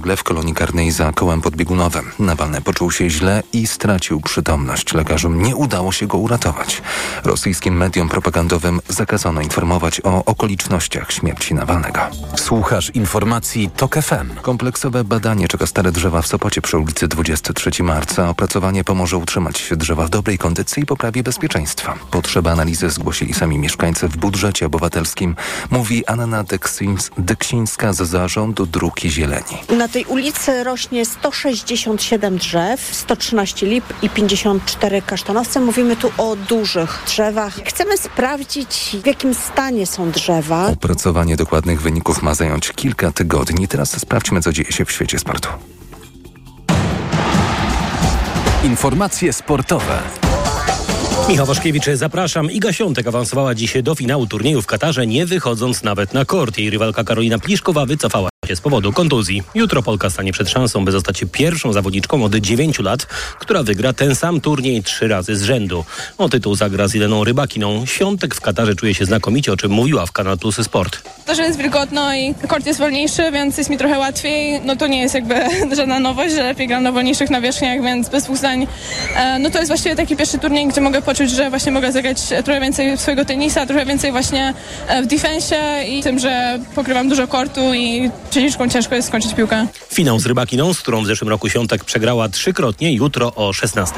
nagle w kolonii karnej za kołem podbiegunowym. Nawalny poczuł się źle i stracił przytomność. Lekarzom nie udało się go uratować. Rosyjskim mediom propagandowym zakazano informować o okolicznościach śmierci Nawalnego. Słuchasz informacji TOK FM. Kompleksowe badanie czeka stare drzewa w Sopocie przy ulicy 23 marca. Opracowanie pomoże utrzymać drzewa w dobrej kondycji i poprawi bezpieczeństwa. Potrzeba analizy zgłosili sami mieszkańcy w budżecie obywatelskim, mówi Anna Deksińska z zarządu Dróg i Zieleni. Na tej ulicy rośnie 167 drzew, 113 lip i 54 kasztanowce. Mówimy tu o dużych drzewach. Chcemy sprawdzić, w jakim stanie są drzewa. Opracowanie dokładnych wyników ma zająć kilka tygodni. Teraz sprawdźmy, co dzieje się w świecie sportu. Informacje sportowe. Michał Waszkiewicz, zapraszam. Iga Świątek awansowała dziś do finału turnieju w Katarze, nie wychodząc nawet na kort. Jej rywalka Karolina Pliszkowa wycofała z powodu kontuzji. Jutro Polka stanie przed szansą, by zostać pierwszą zawodniczką od 9 lat, która wygra ten sam turniej trzy razy z rzędu. O tytuł zagra z Ileną Rybakiną. Świątek w Katarze czuje się znakomicie, o czym mówiła w Kanal Plus Sport. To, że jest wilgotno i kort jest wolniejszy, więc jest mi trochę łatwiej. No to nie jest jakby żadna nowość, że lepiej gram na wolniejszych nawierzchniach, więc bez dwóch zdań. E, no to jest właściwie taki pierwszy turniej, gdzie mogę poczuć, że właśnie mogę zagrać trochę więcej swojego tenisa, trochę więcej właśnie e, w defensie i tym, że pokrywam dużo kortu i przeciwką ciężko jest skończyć piłkę. Finał z Rybakiną, z którą w zeszłym roku Świątek przegrała trzykrotnie, jutro o 16.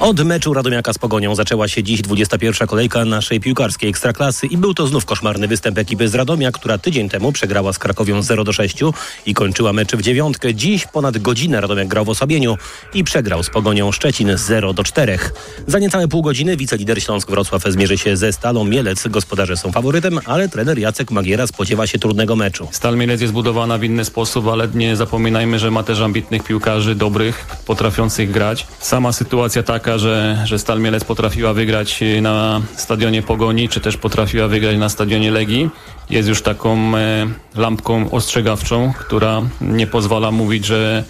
Od meczu Radomiaka z Pogonią zaczęła się dziś 21. kolejka naszej piłkarskiej Ekstraklasy i był to znów koszmarny występ ekipy z Radomia, która tydzień temu przegrała z Krakowią 0 do 6 i kończyła mecz w dziewiątkę. Dziś ponad godzinę Radomiak grał w osłabieniu i przegrał z Pogonią Szczecin 0 do 4. Za niecałe pół godziny wicelider Śląsk Wrocław zmierzy się ze Stalą Mielec. Gospodarze są faworytem, ale trener Jacek Magiera spodziewa się trudnego meczu. Stal Mielec jest budowana w inny sposób, ale nie zapominajmy, że ma też ambitnych piłkarzy, dobrych, potrafiących grać. Sama sytuacja taka, że, że Stal Mielec potrafiła wygrać na stadionie Pogoni, czy też potrafiła wygrać na stadionie Legii, jest już taką e, lampką ostrzegawczą, która nie pozwala mówić, że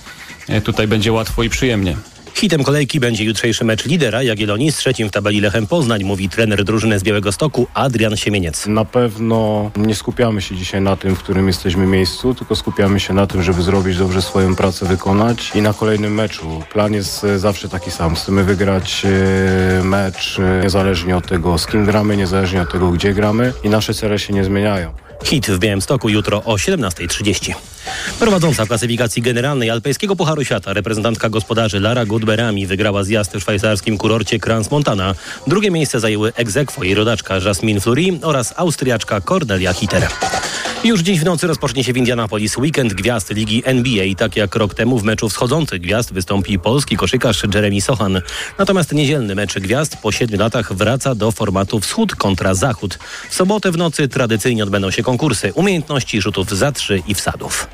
e, tutaj będzie łatwo i przyjemnie. Hitem kolejki będzie jutrzejszy mecz lidera Jagiellonii z trzecim w tabeli Lechem Poznań, mówi trener drużyny z Białego Stoku Adrian Siemieniec. Na pewno nie skupiamy się dzisiaj na tym, w którym jesteśmy miejscu, tylko skupiamy się na tym, żeby zrobić dobrze swoją pracę, wykonać i na kolejnym meczu. Plan jest e, zawsze taki sam. Chcemy wygrać e, mecz e, niezależnie od tego, z kim gramy, niezależnie od tego, gdzie gramy i nasze cele się nie zmieniają. Hit w Białymstoku jutro o 17.30. Prowadząca klasyfikacji generalnej Alpejskiego Pucharu Świata reprezentantka gospodarzy Lara Goodberami wygrała zjazd w szwajcarskim kurorcie Crans Montana. Drugie miejsce zajęły egzekwo jej rodaczka Jasmine Fleury oraz Austriaczka Cornelia Hitter. Już dziś w nocy rozpocznie się w Indianapolis weekend gwiazd ligi NBA. Tak jak rok temu w meczu wschodzących gwiazd wystąpi polski koszykarz Jeremy Sochan. Natomiast niedzielny mecz gwiazd po siedmiu latach wraca do formatu wschód kontra zachód. W sobotę w nocy tradycyjnie odbędą się konkursy umiejętności rzutów za trzy i wsadów.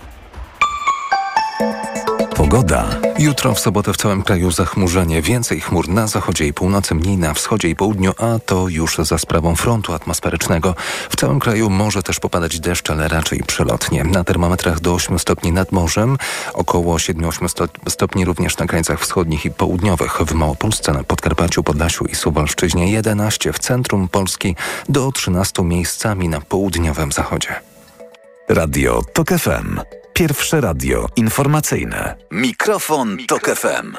Pogoda. Jutro w sobotę w całym kraju zachmurzenie. Więcej chmur na zachodzie i północy, mniej na wschodzie i południu, a to już za sprawą frontu atmosferycznego. W całym kraju może też popadać deszcz, ale raczej przelotnie. Na termometrach do 8 stopni nad morzem, około 7-8 stopni również na krańcach wschodnich i południowych. W Małopolsce, na Podkarpaciu, Podlasiu i Suwalszczyźnie 11, w centrum Polski do 13 miejscami na południowym zachodzie. Radio TOK FM. Pierwsze radio informacyjne. Mikrofon, Tok FM.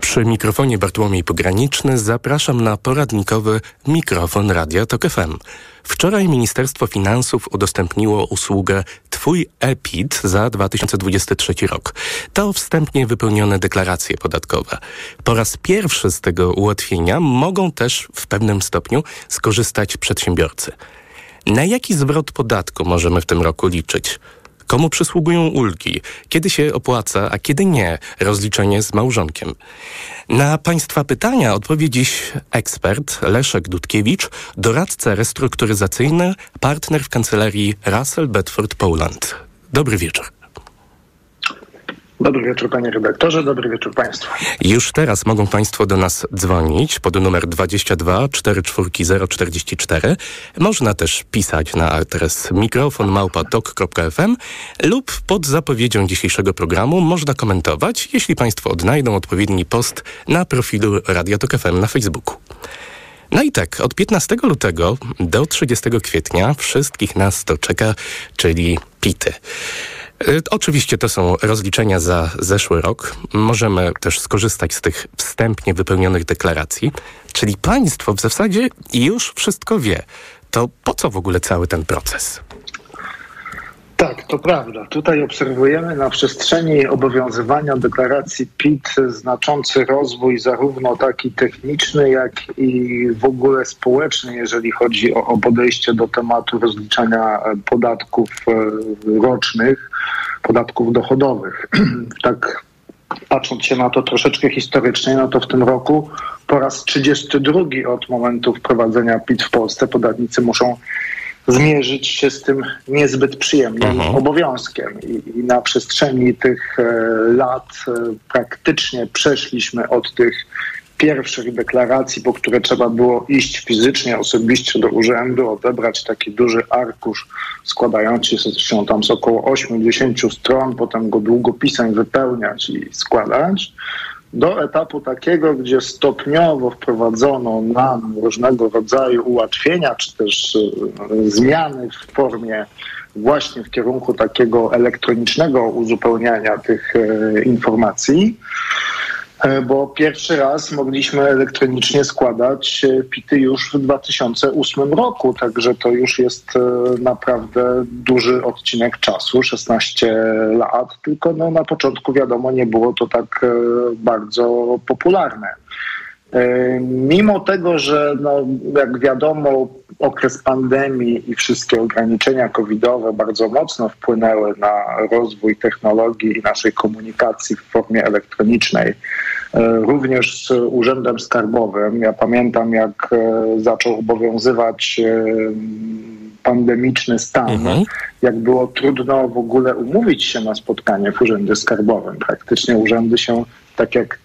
Przy mikrofonie Bartłomiej Pograniczny zapraszam na poradnikowy mikrofon Radia Tok FM. Wczoraj Ministerstwo Finansów udostępniło usługę Twój EPIT za 2023 rok. To wstępnie wypełnione deklaracje podatkowe. Po raz pierwszy z tego ułatwienia mogą też w pewnym stopniu skorzystać przedsiębiorcy. Na jaki zwrot podatku możemy w tym roku liczyć? Komu przysługują ulgi? Kiedy się opłaca, a kiedy nie rozliczenie z małżonkiem? Na Państwa pytania odpowie dziś ekspert Leszek Dudkiewicz, doradca restrukturyzacyjny, partner w kancelarii Russell Bedford Poland. Dobry wieczór. Dobry wieczór panie redaktorze, dobry wieczór państwu. Już teraz mogą państwo do nas dzwonić pod numer 22 44044. Można też pisać na adres mikrofonmałpatok.fm lub pod zapowiedzią dzisiejszego programu można komentować, jeśli państwo odnajdą odpowiedni post na profilu Radio Tok FM na Facebooku. No i tak, od 15 lutego do 30 kwietnia wszystkich nas to czeka, czyli pity. Y, oczywiście to są rozliczenia za zeszły rok. Możemy też skorzystać z tych wstępnie wypełnionych deklaracji, czyli państwo w zasadzie już wszystko wie. To po co w ogóle cały ten proces? To prawda. Tutaj obserwujemy na przestrzeni obowiązywania deklaracji PIT znaczący rozwój, zarówno taki techniczny, jak i w ogóle społeczny, jeżeli chodzi o, o podejście do tematu rozliczania podatków e, rocznych, podatków dochodowych. tak patrząc się na to troszeczkę historycznie, no to w tym roku po raz 32 od momentu wprowadzenia PIT w Polsce podatnicy muszą zmierzyć się z tym niezbyt przyjemnym mhm. obowiązkiem. I, I, na przestrzeni tych e, lat e, praktycznie przeszliśmy od tych pierwszych deklaracji, po które trzeba było iść fizycznie, osobiście do urzędu, odebrać taki duży arkusz składający się tam z około 8-10 stron, potem go długopisem wypełniać i składać do etapu takiego, gdzie stopniowo wprowadzono nam różnego rodzaju ułatwienia, czy też e, zmiany w formie właśnie w kierunku takiego elektronicznego uzupełniania tych e, informacji. E, bo pierwszy raz mogliśmy elektronicznie składać e, PIT-y już w 2008 roku, także to już jest e, naprawdę duży odcinek czasu, 16 lat, tylko no, na początku wiadomo nie było to tak bardzo popularne. Mimo tego, że no, jak wiadomo, okres pandemii i wszystkie ograniczenia covidowe bardzo mocno wpłynęły na rozwój technologii i naszej komunikacji w formie elektronicznej, E, również z Urzędem Skarbowym. Ja pamiętam, jak e, zaczął obowiązywać e, pandemiczny stan, mhm. jak było trudno w ogóle umówić się na spotkanie w Urzędzie Skarbowym. Praktycznie urzędy się, tak jak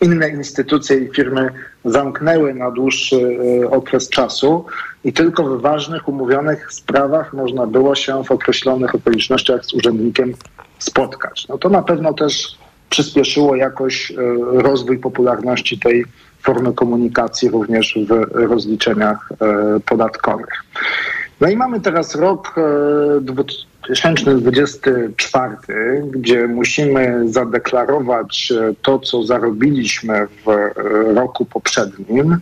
inne instytucje i firmy, zamknęły na dłuższy okres czasu i tylko w ważnych, umówionych sprawach można było się w określonych okolicznościach z urzędnikiem spotkać. No to na pewno też przyspieszyło jakoś e, rozwój popularności tej formy komunikacji również w rozliczeniach e, podatkowych. No i mamy teraz rok 2024, e, gdzie musimy zadeklarować to, co zarobiliśmy w roku poprzednim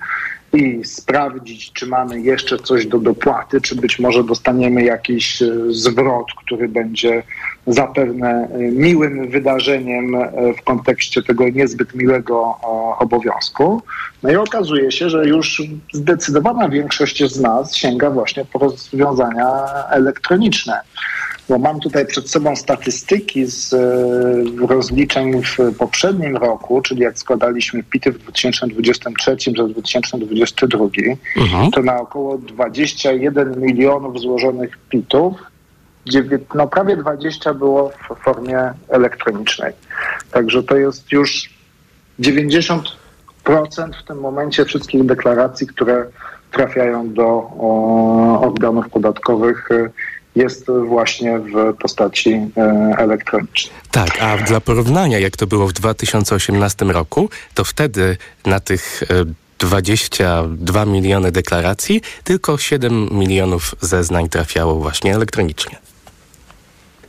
i sprawdzić, czy mamy jeszcze coś do dopłaty, czy być może dostaniemy jakiś zwrot, który będzie zapewne e, miłym wydarzeniem e, w kontekście tego niezbyt miłego obowiązku. No i okazuje się, że już zdecydowana większość z nas sięga właśnie po rozwiązania elektroniczne. Bo mam tutaj przed sobą statystyki z e, rozliczeń w poprzednim roku, czyli jak składaliśmy PIT-y w 2023 za 2022, mhm. to na około 21 milionów złożonych PIT-ów no prawie 20 było w formie elektronicznej. Także to jest już 90% w tym momencie wszystkich deklaracji, które trafiają do o, organów podatkowych y, jest właśnie w postaci e, elektronicznej. Tak, a dla porównania, jak to było w 2018 roku, to wtedy na tych 22 e, miliony deklaracji tylko 7 milionów zeznań trafiało właśnie elektronicznie.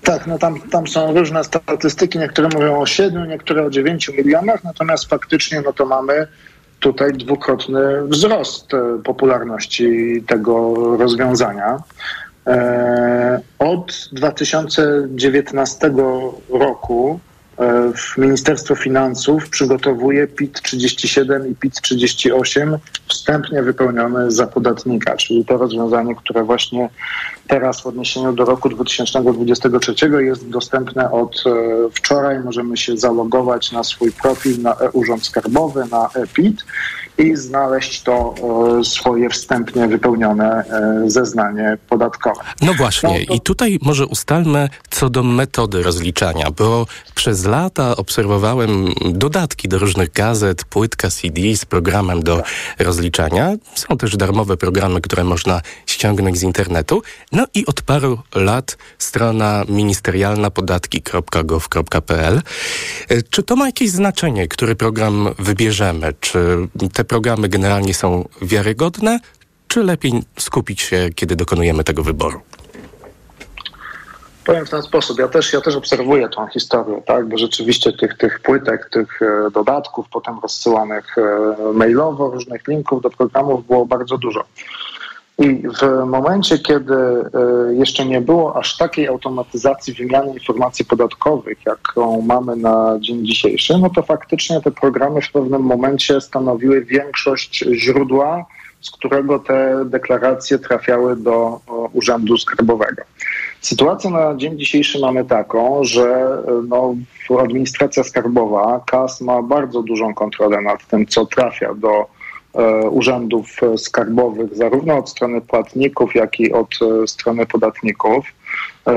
Tak, no tam, tam są różne statystyki, niektóre mówią o 7, niektóre o 9 milionach, natomiast faktycznie no to mamy tutaj dwukrotny wzrost e, popularności tego rozwiązania. E, od 2019 roku E, w Ministerstwo Finansów przygotowuje PIT 37 i PIT 38 wstępnie wypełnione za podatnika, czyli to rozwiązanie, które właśnie teraz w odniesieniu do roku 2023 jest dostępne od e, wczoraj. Możemy się zalogować na swój profil na e-Urząd Skarbowy, na e-PIT i znaleźć to e, swoje wstępnie wypełnione e, zeznanie podatkowe. No właśnie, no to... i tutaj może ustalmy co do metody rozliczania, bo przez lata obserwowałem dodatki do różnych gazet, płytka CD z programem do rozliczania. Są też darmowe programy, które można ściągnąć z internetu. No i od paru lat strona ministerialna podatki.gov.pl. E, czy to ma jakieś znaczenie, który program wybierzemy? Czy te programy generalnie są wiarygodne, czy lepiej skupić się, kiedy dokonujemy tego wyboru? Powiem w ten sposób. Ja też, ja też obserwuję tą historię, tak? bo rzeczywiście tych, tych płytek, tych e, dodatków, potem rozsyłanych e, mailowo, różnych linków do programów było bardzo dużo. I w momencie, kiedy e, jeszcze nie było aż takiej automatyzacji wymiany informacji podatkowych, jaką mamy na dzień dzisiejszy, no to faktycznie te programy w pewnym momencie stanowiły większość źródła, z którego te deklaracje trafiały do Urzędu Skarbowego. Sytuację na dzień dzisiejszy mamy taką, że e, no, administracja skarbowa, KAS ma bardzo dużą kontrolę nad tym, co trafia do urzędów skarbowych, zarówno od strony płatników, jak i od e, strony podatników.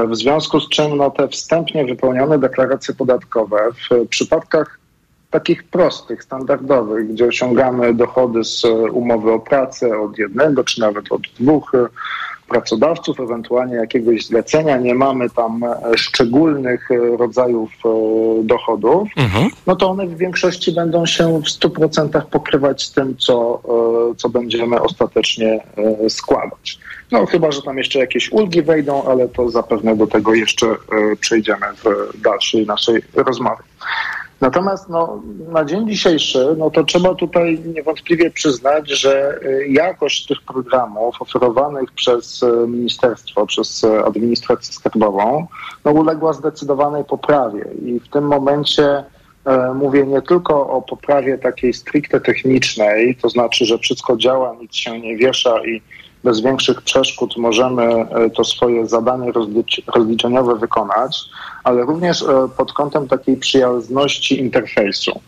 W związku z czym no, te wstępnie wypełnione deklaracje podatkowe w przypadkach takich prostych, standardowych, gdzie osiągamy dochody z umowy o pracę od jednego czy nawet od dwóch pracodawców, ewentualnie jakiegoś zlecenia, nie mamy tam e, szczególnych e, rodzajów e, dochodów, mhm. no to one w większości będą się w 100% pokrywać z tym, co, co będziemy ostatecznie składać. No chyba, że tam jeszcze jakieś ulgi wejdą, ale to zapewne do tego jeszcze przejdziemy w dalszej naszej rozmowie. Natomiast no, na dzień dzisiejszy, no to trzeba tutaj niewątpliwie przyznać, że y, jakość tych programów oferowanych przez y, ministerstwo, przez y, administrację skarbową, no, uległa zdecydowanej poprawie. I w tym momencie e, mówię nie tylko o poprawie takiej stricte technicznej, to znaczy, że wszystko działa, nic się nie wiesza i bez większych przeszkód możemy e, to swoje zadanie rozliczeniowe wykonać, ale również e, pod kątem takiej przyjazności interfejsu.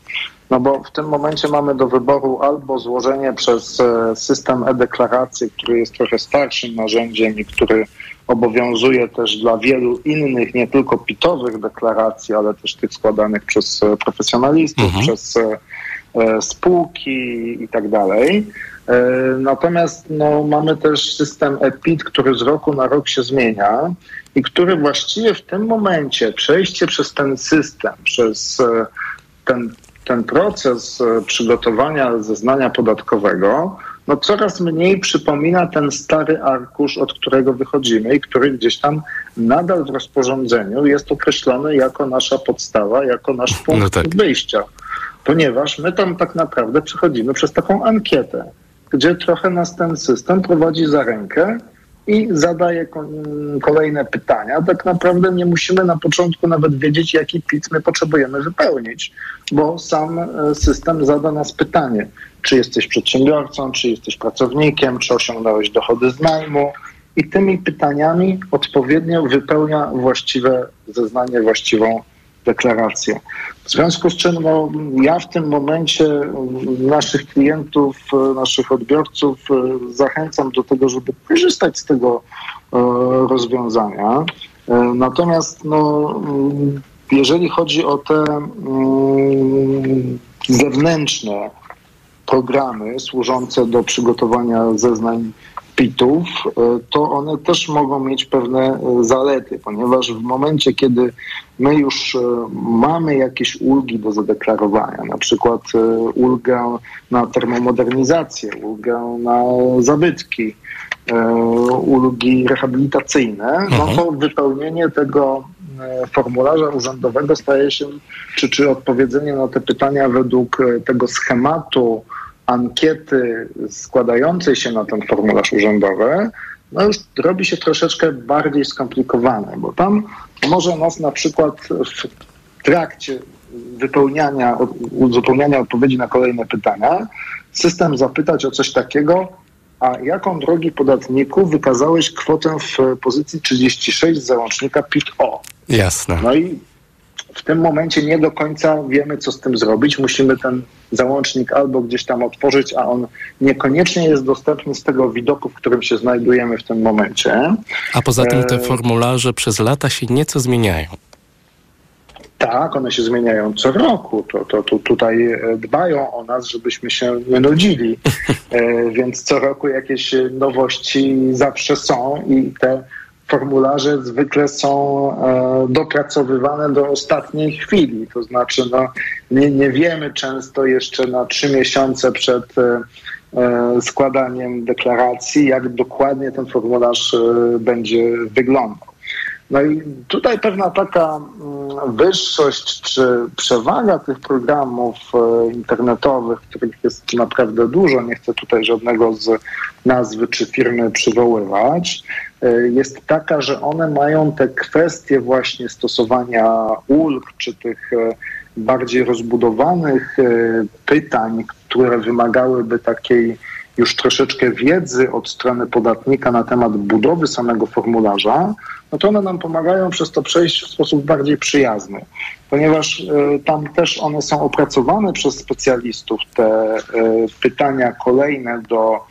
No bo w tym momencie mamy do wyboru albo złożenie przez e, system e-deklaracji, który jest trochę starszym narzędziem i który obowiązuje też dla wielu innych, nie tylko pitowych deklaracji, ale też tych składanych przez profesjonalistów, mhm. przez spółki i tak dalej. E, natomiast no, mamy też system EPIT, który z roku na rok się zmienia i który właściwie w tym momencie przejście przez ten system, przez e, ten, ten proces e, przygotowania zeznania podatkowego, no coraz mniej przypomina ten stary arkusz, od którego wychodzimy i który gdzieś tam nadal w rozporządzeniu jest określony jako nasza podstawa, jako nasz punkt no tak. wyjścia. Ponieważ my tam tak naprawdę przechodzimy przez taką ankietę gdzie trochę nas ten system prowadzi za rękę i zadaje kolejne pytania. Tak naprawdę nie musimy na początku nawet wiedzieć, jaki plik my potrzebujemy wypełnić, bo sam e, system zada nas pytanie, czy jesteś przedsiębiorcą, czy jesteś pracownikiem, czy osiągnąłeś dochody z najmu. I tymi pytaniami odpowiednio wypełnia właściwe zeznanie, właściwą deklarację. W związku z czym no, ja w tym momencie naszych klientów, naszych odbiorców e, zachęcam do tego, żeby korzystać z tego e, rozwiązania. E, natomiast no, jeżeli chodzi o te mm, zewnętrzne programy służące do przygotowania zeznań PIT-ów, to one też mogą mieć pewne zalety, ponieważ w momencie, kiedy my już e, mamy jakieś ulgi do zadeklarowania, na przykład e, ulgę na termomodernizację, ulgę na zabytki, e, ulgi rehabilitacyjne, no mhm. to wypełnienie tego formularza urzędowego staje się, czy, czy odpowiedzenie na te pytania według tego schematu ankiety składającej się na ten formularz urzędowy, no już robi się troszeczkę bardziej skomplikowane, bo tam może nas na przykład w trakcie wypełniania, uzupełniania odpowiedzi na kolejne pytania system zapytać o coś takiego, a jaką drogi podatniku wykazałeś kwotę w pozycji 36 z załącznika PIT-O? Jasne. No i w tym momencie nie do końca wiemy, co z tym zrobić. Musimy ten załącznik albo gdzieś tam otworzyć, a on niekoniecznie jest dostępny z tego widoku, w którym się znajdujemy w tym momencie. A poza tym te e, formularze przez lata się nieco zmieniają. Tak, one się zmieniają co roku. To, to, to tutaj e, dbają o nas, żebyśmy się nie nudzili. E, więc co roku jakieś nowości zawsze są i te formularze zwykle są e, dopracowywane do ostatniej chwili. To znaczy, no, nie, nie wiemy często jeszcze na trzy miesiące przed e, e, składaniem deklaracji, jak dokładnie ten formularz będzie wyglądał. No i tutaj pewna taka mm, wyższość czy przewaga tych programów internetowych, których jest naprawdę dużo, nie chcę tutaj żadnego z nazwy czy firmy przywoływać, jest taka, że one mają te kwestie właśnie stosowania ulg czy tych e, bardziej rozbudowanych pytań, które wymagałyby takiej już troszeczkę wiedzy od strony podatnika na temat budowy samego formularza, no to one nam pomagają przez to przejść w sposób bardziej przyjazny, ponieważ tam też one są opracowane przez specjalistów, te pytania kolejne do,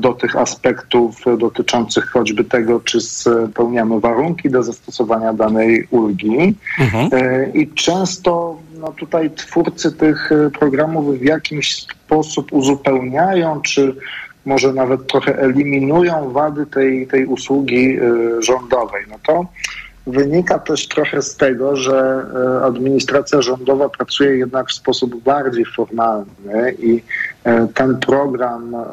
do tych aspektów dotyczących choćby tego, czy spełniamy warunki do zastosowania danej ulgi. Mhm. I często no tutaj twórcy tych programów w jakimś sposób uzupełniają, czy może nawet trochę eliminują wady tej, tej usługi rządowej. No to wynika też trochę z tego, że administracja rządowa pracuje jednak w sposób bardziej formalny i E, ten program e,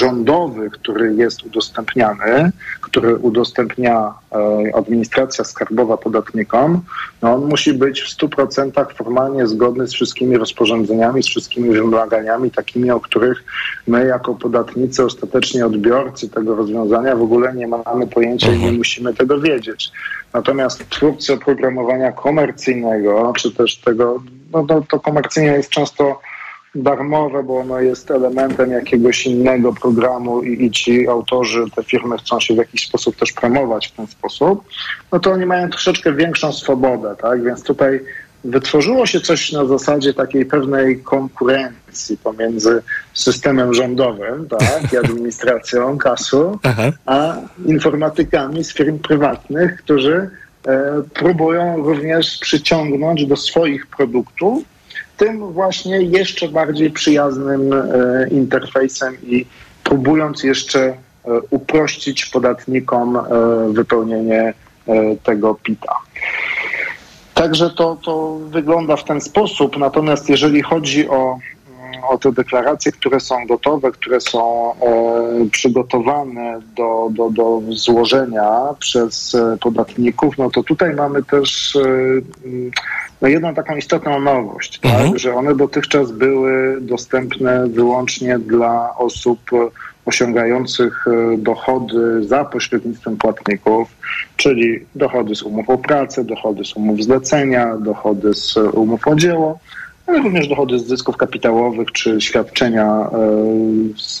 rządowy, który jest udostępniany, który udostępnia e, administracja skarbowa podatnikom, no on musi być w 100% formalnie zgodny z wszystkimi rozporządzeniami, z wszystkimi wymaganiami, takimi, o których my jako podatnicy, ostatecznie odbiorcy tego rozwiązania w ogóle nie mamy pojęcia i nie mhm. musimy tego wiedzieć. Natomiast twórcy oprogramowania komercyjnego, czy też tego, no to, to komercyjnie jest często darmowe, bo ono jest elementem jakiegoś innego programu i, i, ci autorzy, te firmy chcą się w jakiś sposób też promować w ten sposób, no to oni mają troszeczkę większą swobodę, tak? Więc tutaj wytworzyło się coś na zasadzie takiej pewnej konkurencji pomiędzy systemem rządowym tak, i administracją kasu, a informatykami z firm prywatnych, którzy e, próbują również przyciągnąć do swoich produktów tym właśnie jeszcze bardziej przyjaznym e, interfejsem i próbując jeszcze e, uprościć podatnikom e, wypełnienie tego PIT-a. Także to, to wygląda w ten sposób. Natomiast jeżeli chodzi o, o te deklaracje, które są gotowe, które są e, przygotowane do, do, do złożenia przez podatników, no to tutaj mamy też e, no jedną taką istotną nowość, tak? mhm. że one dotychczas były dostępne wyłącznie dla osób osiągających e, dochody za pośrednictwem płatników, czyli dochody z umów o pracę, dochody z umów zlecenia, dochody z umów o dzieło, ale również dochody z zysków kapitałowych czy świadczenia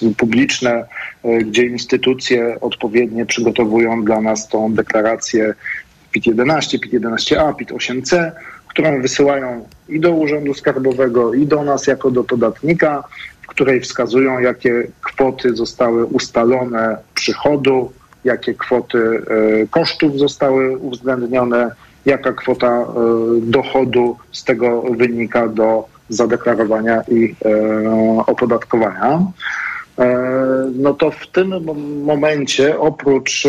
y, publiczne, y, gdzie instytucje odpowiednie przygotowują dla nas tą deklarację PIT-11, PIT-11A, PIT-8C, którą wysyłają i do Urzędu Skarbowego, i do nas jako do podatnika, w której wskazują, jakie kwoty zostały ustalone przychodu, jakie kwoty e, kosztów zostały uwzględnione, jaka kwota e, dochodu z tego wynika do zadeklarowania i e, opodatkowania. No to w tym momencie oprócz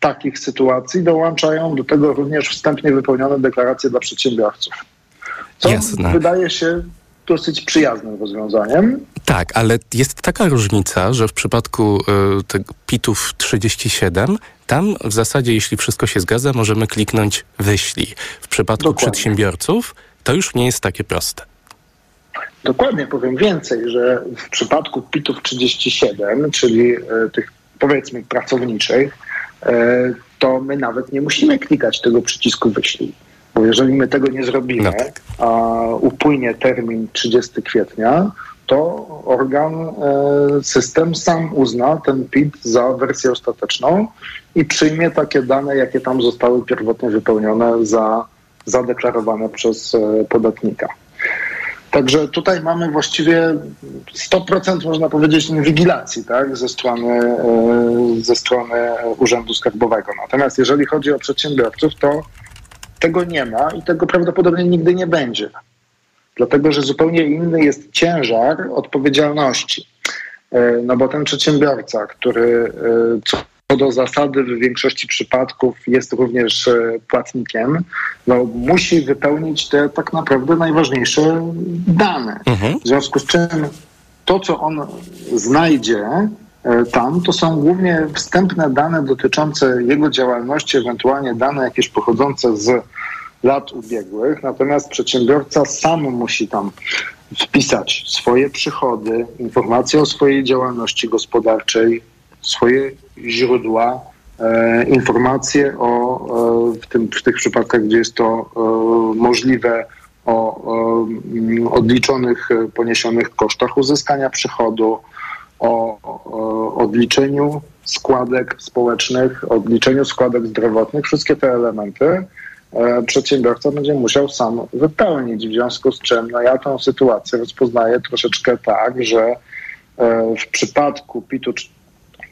takich sytuacji dołączają do tego również wstępnie wypełnione deklaracje dla przedsiębiorców. Co Jasne. wydaje się dosyć przyjaznym rozwiązaniem. Tak, ale jest taka różnica, że w przypadku y, PIT-ów 37 tam w zasadzie, jeśli wszystko się zgadza, możemy kliknąć wyślij. W przypadku Dokładnie. przedsiębiorców to już nie jest takie proste. Dokładnie powiem więcej, że w przypadku PIT-ów 37, czyli y, tych powiedzmy pracowniczych, E, to my nawet nie musimy klikać tego przycisku wyślij. Bo jeżeli my tego nie zrobimy, no tak. a upłynie termin 30 kwietnia, to organ, e, system sam uzna ten PIT za wersję ostateczną i przyjmie takie dane, jakie tam zostały pierwotnie wypełnione za zadeklarowane przez e, podatnika. Także tutaj mamy właściwie 100% można powiedzieć inwigilacji tak, ze, strony, e, ze strony Urzędu Skarbowego. Natomiast jeżeli chodzi o przedsiębiorców, to tego nie ma i tego prawdopodobnie nigdy nie będzie. Dlatego, że zupełnie inny jest ciężar odpowiedzialności. E, no bo ten przedsiębiorca, który e, co do zasady w większości przypadków jest również e, płatnikiem, no, musi wypełnić te tak naprawdę najważniejsze dane. Mhm. W związku z czym to, co on znajdzie tam, to są głównie wstępne dane dotyczące jego działalności, ewentualnie dane jakieś pochodzące z lat ubiegłych. Natomiast przedsiębiorca sam musi tam wpisać swoje przychody, informacje o swojej działalności gospodarczej, swoje źródła, e, informacje o, e, w, tym, w tych przypadkach, gdzie jest to e, możliwe, o e, odliczonych, e, poniesionych kosztach uzyskania przychodu, o, o odliczeniu składek społecznych, odliczeniu składek zdrowotnych, wszystkie te elementy E, przedsiębiorca będzie musiał sam wypełnić, w związku z czym no ja tę sytuację rozpoznaję troszeczkę tak, że e, w przypadku PIT-u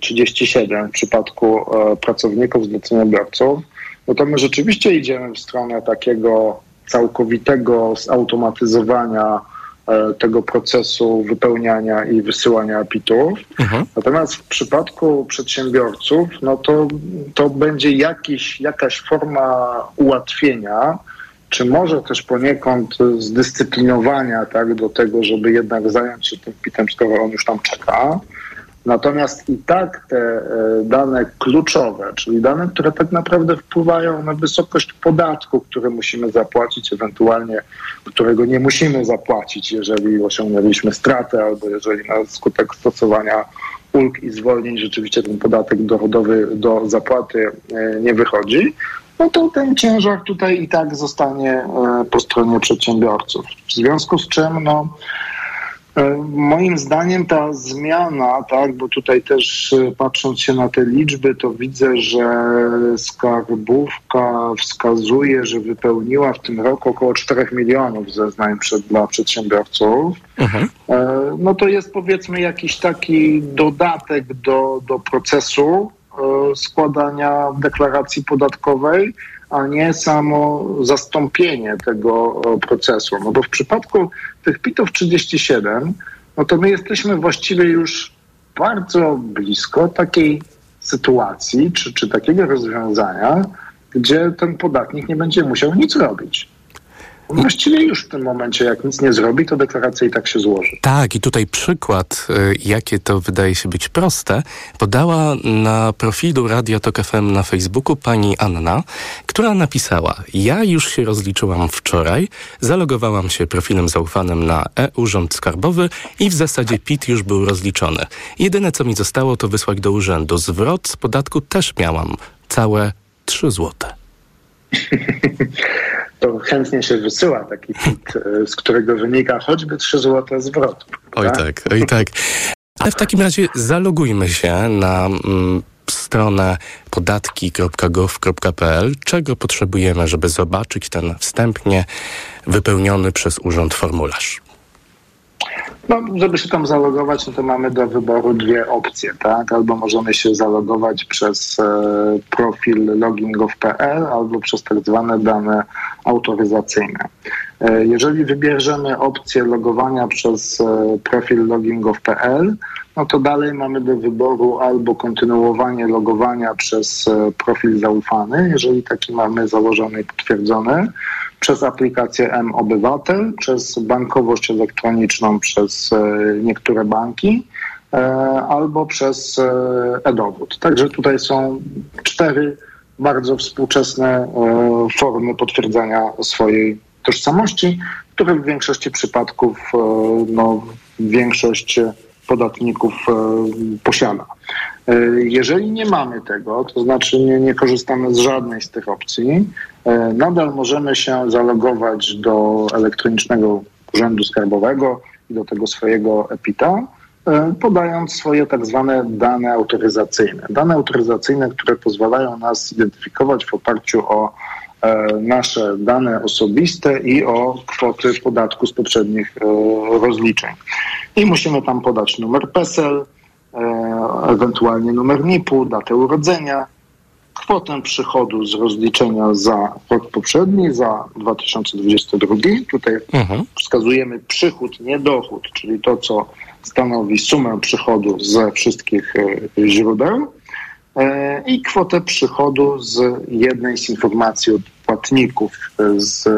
37, w przypadku e, pracowników zleceniobiorców, no to my rzeczywiście idziemy w stronę takiego całkowitego zautomatyzowania tego procesu wypełniania i wysyłania pitów. Mhm. Natomiast w przypadku przedsiębiorców, no to, to będzie jakiś, jakaś forma ułatwienia, czy może też poniekąd zdyscyplinowania tak, do tego, żeby jednak zająć się tym pitem, skoro on już tam czeka. Natomiast i tak te e, dane kluczowe, czyli dane, które tak naprawdę wpływają na wysokość podatku, który musimy zapłacić, ewentualnie którego nie musimy zapłacić, jeżeli osiągnęliśmy stratę albo jeżeli na skutek stosowania ulg i zwolnień rzeczywiście ten podatek dochodowy do zapłaty e, nie wychodzi, no to ten ciężar tutaj i tak zostanie e, po stronie przedsiębiorców. W związku z czym no, moim zdaniem ta zmiana, tak, bo tutaj też e, patrząc się na te liczby, to widzę, że skarbówka wskazuje, że wypełniła w tym roku około 4 milionów zeznań przed, dla przedsiębiorców. Mhm. E, no to jest powiedzmy jakiś taki dodatek do, do procesu składania deklaracji podatkowej a nie samo zastąpienie tego procesu. No bo w przypadku tych PIT-ów 37, no to my jesteśmy właściwie już bardzo blisko takiej sytuacji, czy, czy takiego rozwiązania, gdzie ten podatnik nie będzie musiał nic robić. Właściwie już w tym momencie, jak nic nie zrobi, to deklaracja i tak się złoży. Tak, i tutaj przykład, y, jakie to wydaje się być proste, podała na profilu Radio Tok FM na Facebooku pani Anna, która napisała: Ja już się rozliczyłam wczoraj, zalogowałam się profilem zaufanym na e-Urząd Skarbowy i w zasadzie PIT już był rozliczony. Jedyne, co mi zostało, to wysłać do urzędu. Zwrot z podatku też miałam. Całe 3 złote. to chętnie się wysyła taki plik, e, z którego wynika choćby 3 zł zwrotu. Oj tak, oj tak. Ale w takim razie zalogujmy się na mm, stronę podatki.gov.pl. Czego potrzebujemy, żeby zobaczyć ten wstępnie wypełniony przez urząd formularz? No, żeby się tam zalogować, no to mamy do wyboru dwie opcje, tak? Albo możemy się zalogować przez e, profil login.gov.pl albo przez tak zwane dane autoryzacyjne. E, jeżeli wybierzemy opcję logowania przez e, profil login.gov.pl, no to dalej mamy do wyboru albo kontynuowanie logowania przez e, profil zaufany, jeżeli taki mamy założony i potwierdzony, przez aplikację M-Obywatel, przez bankowość elektroniczną przez e, niektóre banki e, albo przez e, e-dowód. Także tutaj są cztery bardzo współczesne formy potwierdzania swojej tożsamości, które w większości przypadków no, większość podatników posiada. Jeżeli nie mamy tego, to znaczy nie, nie korzystamy z żadnej z tych opcji, nadal możemy się zalogować do elektronicznego urzędu skarbowego i do tego swojego EPITA, e, podając swoje tak zwane dane autoryzacyjne. Dane autoryzacyjne, które pozwalają nas zidentyfikować w oparciu o e, nasze dane osobiste i o kwoty podatku z poprzednich rozliczeń. I musimy tam podać numer PESEL, ewentualnie numer NIP-u, datę urodzenia, kwotę przychodu z rozliczenia za rok poprzedni, za 2022. Tutaj mhm. wskazujemy przychód, nie dochód, czyli to, co stanowi sumę przychodu ze wszystkich e, źródeł e, i kwotę przychodu z jednej z informacji od płatników e, z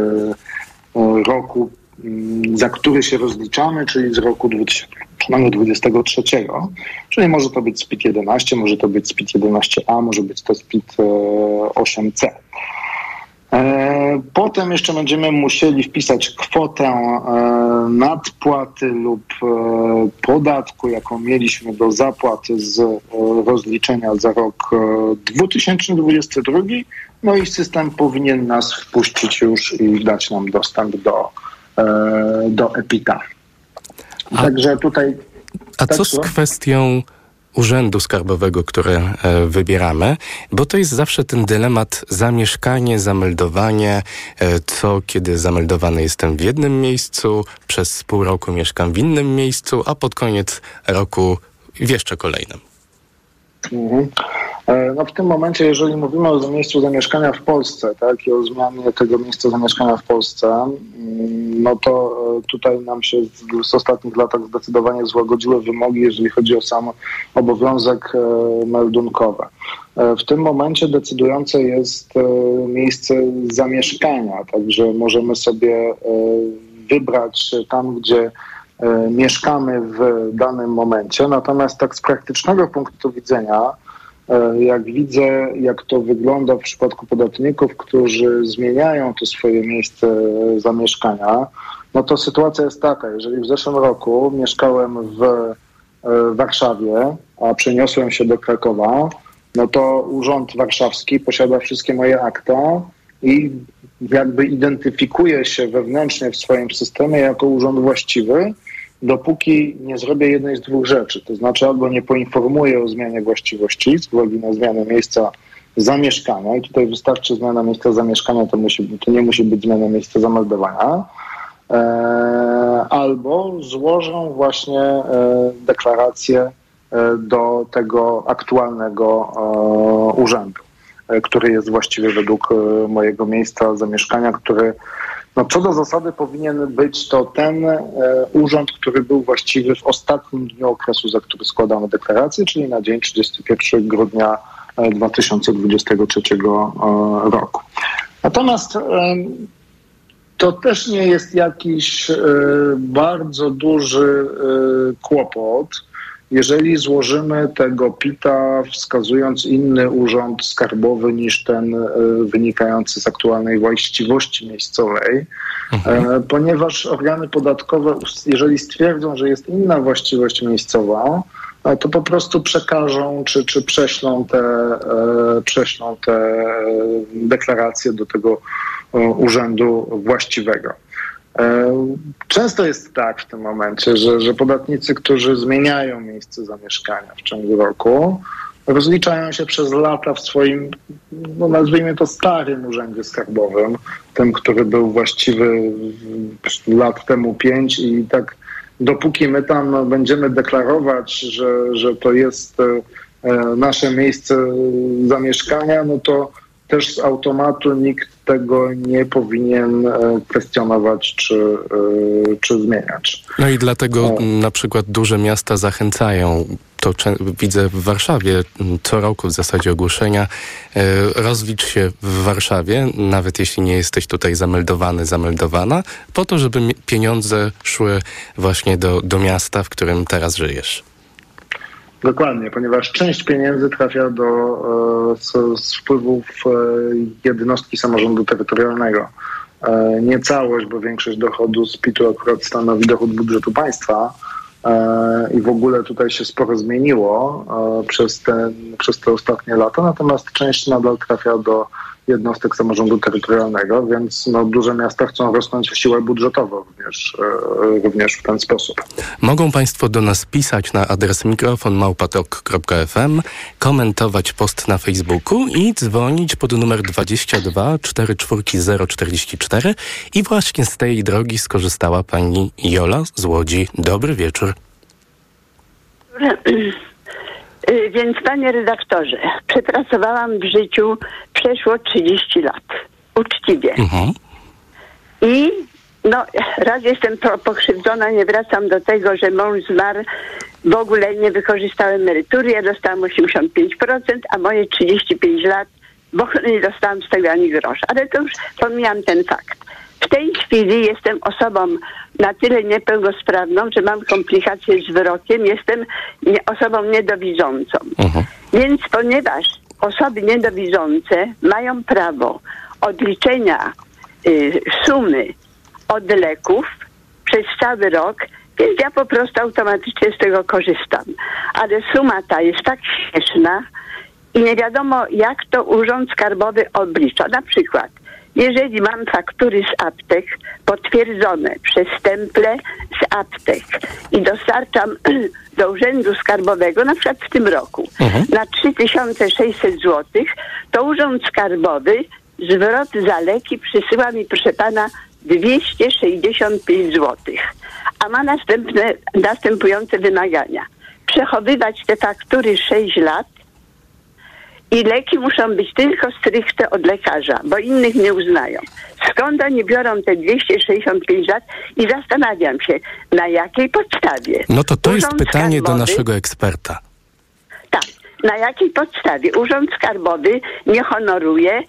roku, za który się rozliczamy, czyli z roku 2022. no 23, czyli może to być SPIT 11, może to być SPIT 11A, może być to SPIT 8C. E, potem jeszcze będziemy musieli wpisać kwotę e, nadpłaty lub e, podatku, jaką mieliśmy do zapłaty z rozliczenia za rok 2022. No i system powinien nas wpuścić już i dać nam dostęp do, do EPITA. A, Także tutaj. A tak co z kwestią urzędu skarbowego, które e, wybieramy, bo to jest zawsze ten dylemat zamieszkanie, zameldowanie, e, co kiedy zameldowany jestem w jednym miejscu, przez pół roku mieszkam w innym miejscu, a pod koniec roku w jeszcze kolejnym. Mhm. E, no w tym momencie, jeżeli mówimy o miejscu zamieszkania w Polsce, tak, i o zmianie tego miejsca zamieszkania w Polsce, mm, no to e, tutaj nam się w ostatnich latach zdecydowanie złagodziły wymogi, jeżeli chodzi o sam obowiązek e, meldunkowy. W tym momencie decydujące jest miejsce zamieszkania, także możemy sobie wybrać tam, gdzie mieszkamy w danym momencie. Natomiast tak z praktycznego punktu widzenia, jak widzę, jak to wygląda w przypadku podatników, którzy zmieniają to swoje miejsce zamieszkania, no to sytuacja jest taka, jeżeli w zeszłym roku mieszkałem w e, Warszawie, a przeniosłem się do Krakowa, no to Urząd Warszawski posiada wszystkie moje akta i jakby identyfikuje się wewnętrznie w swoim systemie jako urząd właściwy, dopóki nie zrobię jednej z dwóch rzeczy. To znaczy albo nie poinformuję o zmianie właściwości z uwagi na zmianę miejsca zamieszkania i tutaj wystarczy zmiana miejsca zamieszkania, to, musi, to nie musi być zmiana miejsca zameldowania, e, albo złożę właśnie e, deklarację e, do tego aktualnego e, urzędu, e, który jest właściwy według mojego miejsca zamieszkania, który no, co do zasady powinien być to ten e, urząd, który był właściwy w ostatnim dniu okresu, za który składamy deklarację, czyli na dzień 31 grudnia 2023 e, e, roku. Natomiast e, to też nie jest jakiś e, bardzo duży e, kłopot, jeżeli złożymy tego PIT-a wskazując inny urząd skarbowy niż ten e, wynikający z aktualnej właściwości miejscowej, mhm. E, ponieważ organy podatkowe, jeżeli stwierdzą, że jest inna właściwość miejscowa, e, to po prostu przekażą czy, czy prześlą, te, prześlą te deklaracje do tego urzędu właściwego. E, często jest tak w tym momencie, że, że podatnicy, którzy zmieniają miejsce zamieszkania w ciągu roku, rozliczają się przez lata w swoim, no nazwijmy to starym urzędzie skarbowym, tym, który był właściwy lat temu pięć i tak dopóki my tam będziemy deklarować, że, że to jest e, nasze miejsce zamieszkania, no to też z automatu nikt tego nie powinien e, kwestionować czy, e, czy zmieniać. No i dlatego na przykład duże miasta zachęcają to widzę w Warszawie co roku w zasadzie ogłoszenia. E, rozlicz się w Warszawie, nawet jeśli nie jesteś tutaj zameldowany, zameldowana, po to, żeby pieniądze szły właśnie do, do miasta, w którym teraz żyjesz. Dokładnie, ponieważ część pieniędzy trafia do, e, z, z wpływów e, jednostki samorządu terytorialnego. E, nie całość, bo większość dochodu z PIT-u akurat stanowi dochód budżetu państwa i w ogóle tutaj się sporo zmieniło przez te, przez te ostatnie lata, natomiast część nadal trafia do jednostek samorządu terytorialnego, więc no, duże miasta chcą rosnąć w siłę budżetową również, e, również w ten sposób. Mogą Państwo do nas pisać na adres mikrofonmałpatok.fm, komentować post na Facebooku i dzwonić pod numer 22 44044 i właśnie z tej drogi skorzystała Pani Jola z Łodzi. Dobry wieczór. Y, więc panie redaktorze, przepracowałam w życiu przeszło 30 lat. Uczciwie. Mhm. I no, raz jestem pokrzywdzona, nie wracam do tego, że mąż zmarł. W ogóle nie wykorzystałem emerytury. Ja dostałam 85%, a moje 35 lat, bo nie dostałam z tego ani grosza. Ale to już pomijam ten fakt. W tej chwili jestem osobą na tyle niepełnosprawną, że mam komplikacje z wzrokiem, jestem nie, osobą niedowidzącą. Więc ponieważ osoby niedowidzące mają prawo odliczenia y, sumy od leków przez cały rok, więc ja po prostu automatycznie z tego korzystam. Ale suma ta jest tak śmieszna i nie wiadomo, jak to Urząd Skarbowy oblicza. Na przykład, jeżeli mam faktury z aptek potwierdzone przez temple z aptek i dostarczam do Urzędu Skarbowego, na przykład w tym roku, na 3600 zł, to Urząd Skarbowy zwrot za leki przysyła mi, proszę pana, 265 zł, a ma następne, następujące wymagania. Przechowywać te faktury 6 lat i leki muszą być tylko stricte od lekarza, bo innych nie uznają. Skąd oni biorą te 265 lat i zastanawiam się, na jakiej podstawie. No to to jest pytanie do Skarbowy- naszego eksperta. Tak, na jakiej podstawie Urząd Skarbowy nie honoruje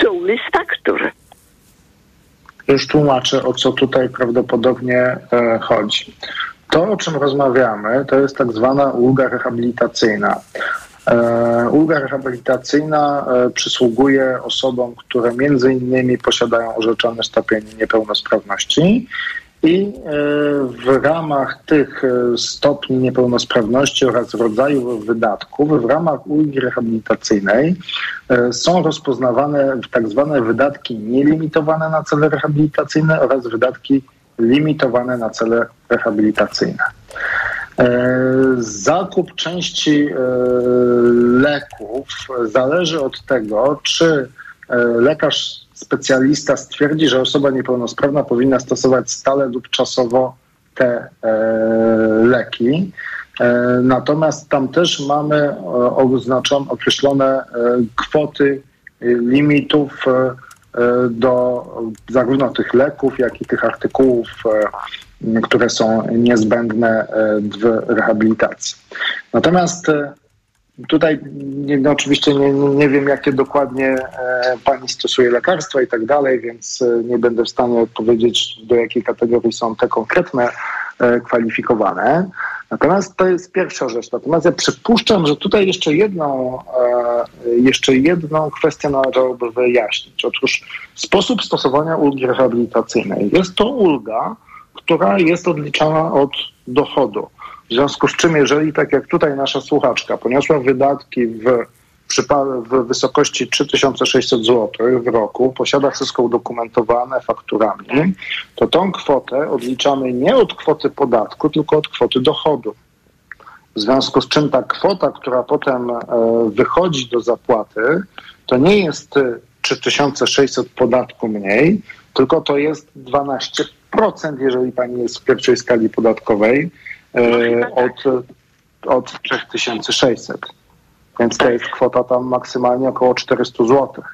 sumy z faktur. Już tłumaczę, o co tutaj prawdopodobnie e, chodzi. To, o czym rozmawiamy, to jest tak zwana ulga rehabilitacyjna. E, ulga rehabilitacyjna e, przysługuje osobom, które między innymi posiadają orzeczony stopień niepełnosprawności i e, w ramach tych stopni niepełnosprawności oraz rodzaju wydatków, w ramach ulgi rehabilitacyjnej są rozpoznawane tak zwane wydatki nielimitowane na cele rehabilitacyjne oraz wydatki limitowane na cele rehabilitacyjne. E, Zakup części e, leków zależy od tego, czy e, lekarz specjalista stwierdzi, że osoba niepełnosprawna powinna stosować stale lub czasowo te leki. Natomiast tam też mamy oznaczone, określone kwoty limitów do zarówno tych leków, jak i tych artykułów, które są niezbędne e, w rehabilitacji. Natomiast e, tutaj no oczywiście nie, nie wiem, jakie dokładnie e, pani stosuje lekarstwa i tak dalej, więc nie będę w stanie odpowiedzieć, do jakiej kategorii są te konkretne kwalifikowane. Natomiast to jest pierwsza rzecz. Natomiast ja przypuszczam, że tutaj jeszcze jedną, jeszcze jedną kwestię należałoby wyjaśnić. Otóż sposób stosowania ulgi rehabilitacyjnej. Jest to ulga, która jest odliczana od dochodu. W związku z czym, jeżeli tak jak tutaj nasza słuchaczka poniosła wydatki w, w wysokości 3600 zł w roku, posiada wszystko udokumentowane fakturami, to tą kwotę odliczamy nie od kwoty podatku, tylko od kwoty dochodu. W związku z czym ta kwota, która potem e, wychodzi do zapłaty, to nie jest e, 3600 podatku mniej, tylko to jest 12%, jeżeli pani jest w pierwszej skali podatkowej, e, od, od 3600. Więc to jest kwota tam maksymalnie około 400 zł,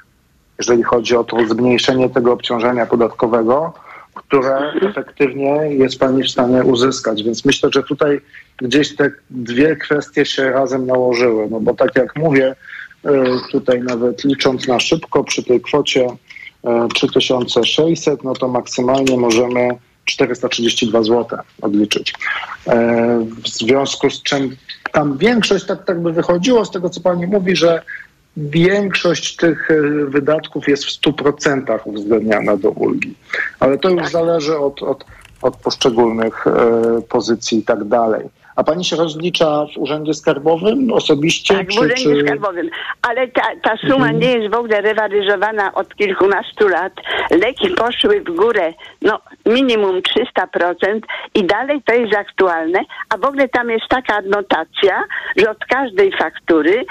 jeżeli chodzi o to zmniejszenie tego obciążenia podatkowego, które efektywnie jest pani w stanie uzyskać. Więc myślę, że tutaj gdzieś te dwie kwestie się razem nałożyły. No bo tak jak mówię, e, tutaj nawet licząc na szybko przy tej kwocie 3600, no to maksymalnie możemy 432 zł odliczyć. E, W związku z czym tam większość, tak, tak by wychodziło z tego, co pani mówi, że większość tych e, wydatków jest w 100% uwzględniana do ulgi. Ale to już zależy od, od, od poszczególnych e, pozycji i tak dalej. A pani się rozlicza w Urzędzie Skarbowym osobiście? Tak, w czy, Urzędzie czy... Skarbowym. Ale ta, ta suma nie jest w ogóle rewaryzowana od kilkunastu lat. Leki poszły w górę, no minimum 300% i dalej to jest aktualne, a w ogóle tam jest taka adnotacja, że od każdej faktury,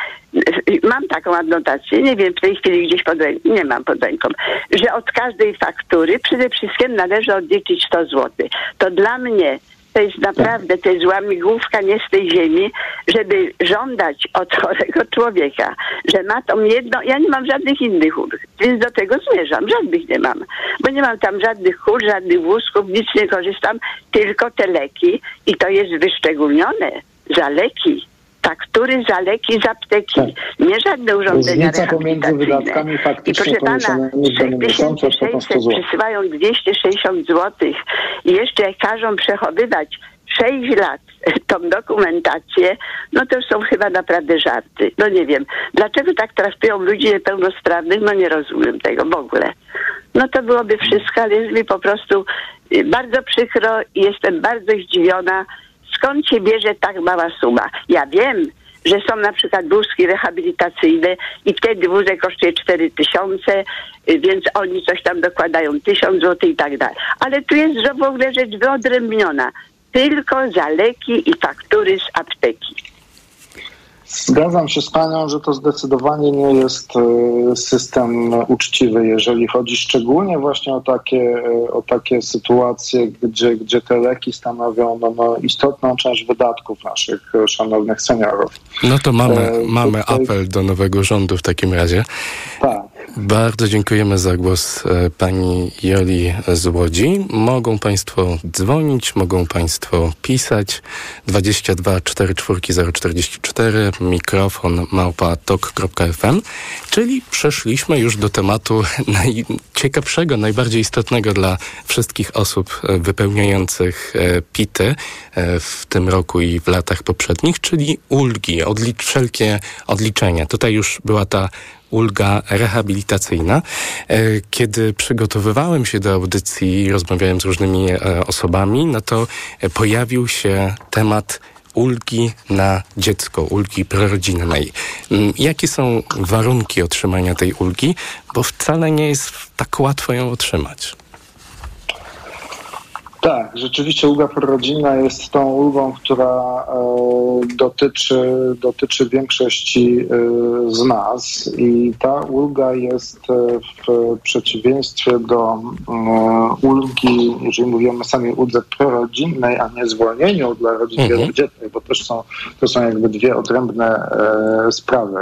mam taką adnotację, nie wiem, w tej chwili gdzieś pod ręką, nie mam pod ręką, że od każdej faktury przede wszystkim należy odliczyć 100 zł. To dla mnie to jest naprawdę, to jest łamigłówka nie z tej ziemi, żeby żądać od chorego człowieka, że ma tą jedną, ja nie mam żadnych innych ulg, więc do tego zmierzam, żadnych nie mam, bo nie mam tam żadnych chór, żadnych wózków, nic nie korzystam, tylko te leki i to jest wyszczególnione za leki faktury za leki z apteki, Tak. nie żadne urządzenia Różnica pomiędzy wydatkami I proszę pana, poniesionymi w danym miesiącu, a kwotą 100 zł. przesyłają 260 zł i jeszcze jak każą przechowywać 6 lat tą dokumentację, no to są chyba naprawdę żarty. No nie wiem, dlaczego tak traktują ludzi niepełnosprawnych, no nie rozumiem tego w ogóle. No to byłoby wszystko, ale jest mi po prostu y, bardzo przykro i jestem bardzo zdziwiona, skąd się bierze tak mała suma. Ja wiem, że są na przykład wózki rehabilitacyjne i wtedy wózek kosztuje 4 tysiące, y, więc oni coś tam dokładają 1000 zł i tak dalej. Ale tu jest w ogóle rzecz wyodrębniona. Tylko za leki i faktury z apteki. Zgadzam się z Panią, że to zdecydowanie nie jest e, system uczciwy, jeżeli chodzi szczególnie właśnie o takie, e, o takie sytuacje, gdzie, gdzie te leki stanowią no, no, istotną część wydatków naszych e, szanownych seniorów. No to mamy, mamy apel do nowego rządu w takim razie. Tak. Bardzo dziękujemy za głos e, pani Joli z Łodzi. Mogą państwo dzwonić, mogą państwo pisać 22 44 044 mikrofon małpa tok.fm czyli przeszliśmy już do tematu najciekawszego, najbardziej istotnego dla wszystkich osób e, wypełniających e, PIT-y w tym roku i w latach poprzednich, czyli ulgi, odlicz, wszelkie odliczenia. Tutaj już była ta ulga rehabilitacyjna. E, Kiedy przygotowywałem się do audycji, rozmawiałem z różnymi e, osobami, no to e, pojawił się temat ulgi na dziecko, ulgi prorodzinnej. Mm, Jakie są warunki otrzymania tej ulgi? Bo wcale nie jest tak łatwo ją otrzymać. Tak, rzeczywiście ulga prorodzinna jest tą ulgą, która e, dotyczy, dotyczy większości e, z nas i ta ulga jest e, w przeciwieństwie do ulgi, jeżeli mówimy sami uldze prorodzinnej, a nie zwolnieniu dla rodzin Mhm. wielodzietnych, bo też są, to są jakby dwie odrębne sprawy.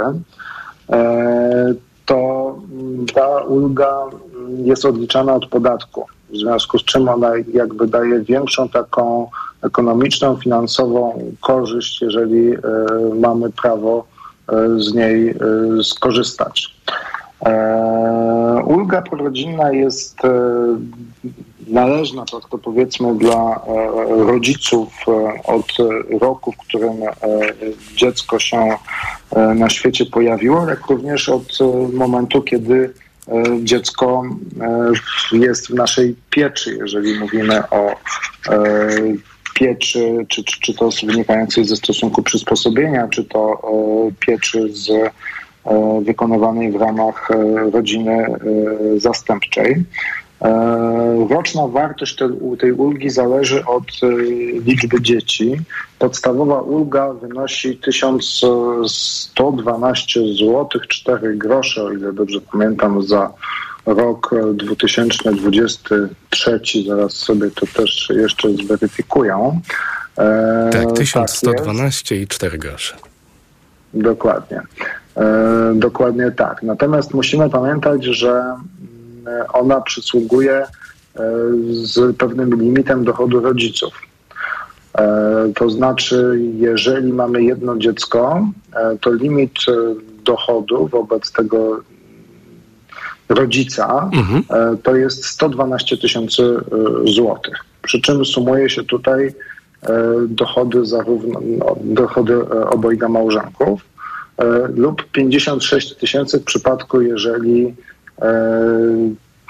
To ta ulga jest odliczana od podatku, w związku z czym ona jakby daje większą taką ekonomiczną, finansową korzyść, jeżeli e, mamy prawo e, z niej e, skorzystać. Ulga prorodzinna jest należna, tak to powiedzmy, dla rodziców od roku, w którym dziecko się na świecie pojawiło, jak również od momentu, kiedy dziecko e, jest w naszej pieczy, jeżeli mówimy o e, pieczy, czy, czy, czy to wynikającej ze stosunku przysposobienia, czy to e, pieczy z wykonywanej w ramach rodziny zastępczej. E, Roczna wartość tej, ulgi zależy od e, liczby dzieci. Podstawowa ulga wynosi 1112 zł 4 grosze, o ile dobrze pamiętam, za rok e, 2023. Zaraz sobie to też jeszcze zweryfikuję. E, Tak, jest. 1112 i 4 grosze. Dokładnie. Dokładnie tak. Natomiast musimy pamiętać, że ona przysługuje e, z pewnym limitem dochodu rodziców. E, to znaczy, jeżeli mamy jedno dziecko, e, to limit e, dochodu wobec tego rodzica Mhm. e, to jest 112 tysięcy e, złotych. Przy czym sumuje się tutaj e, dochody zarówno no, dochody e, obojga małżonków e, lub 56 tysięcy w przypadku, jeżeli e,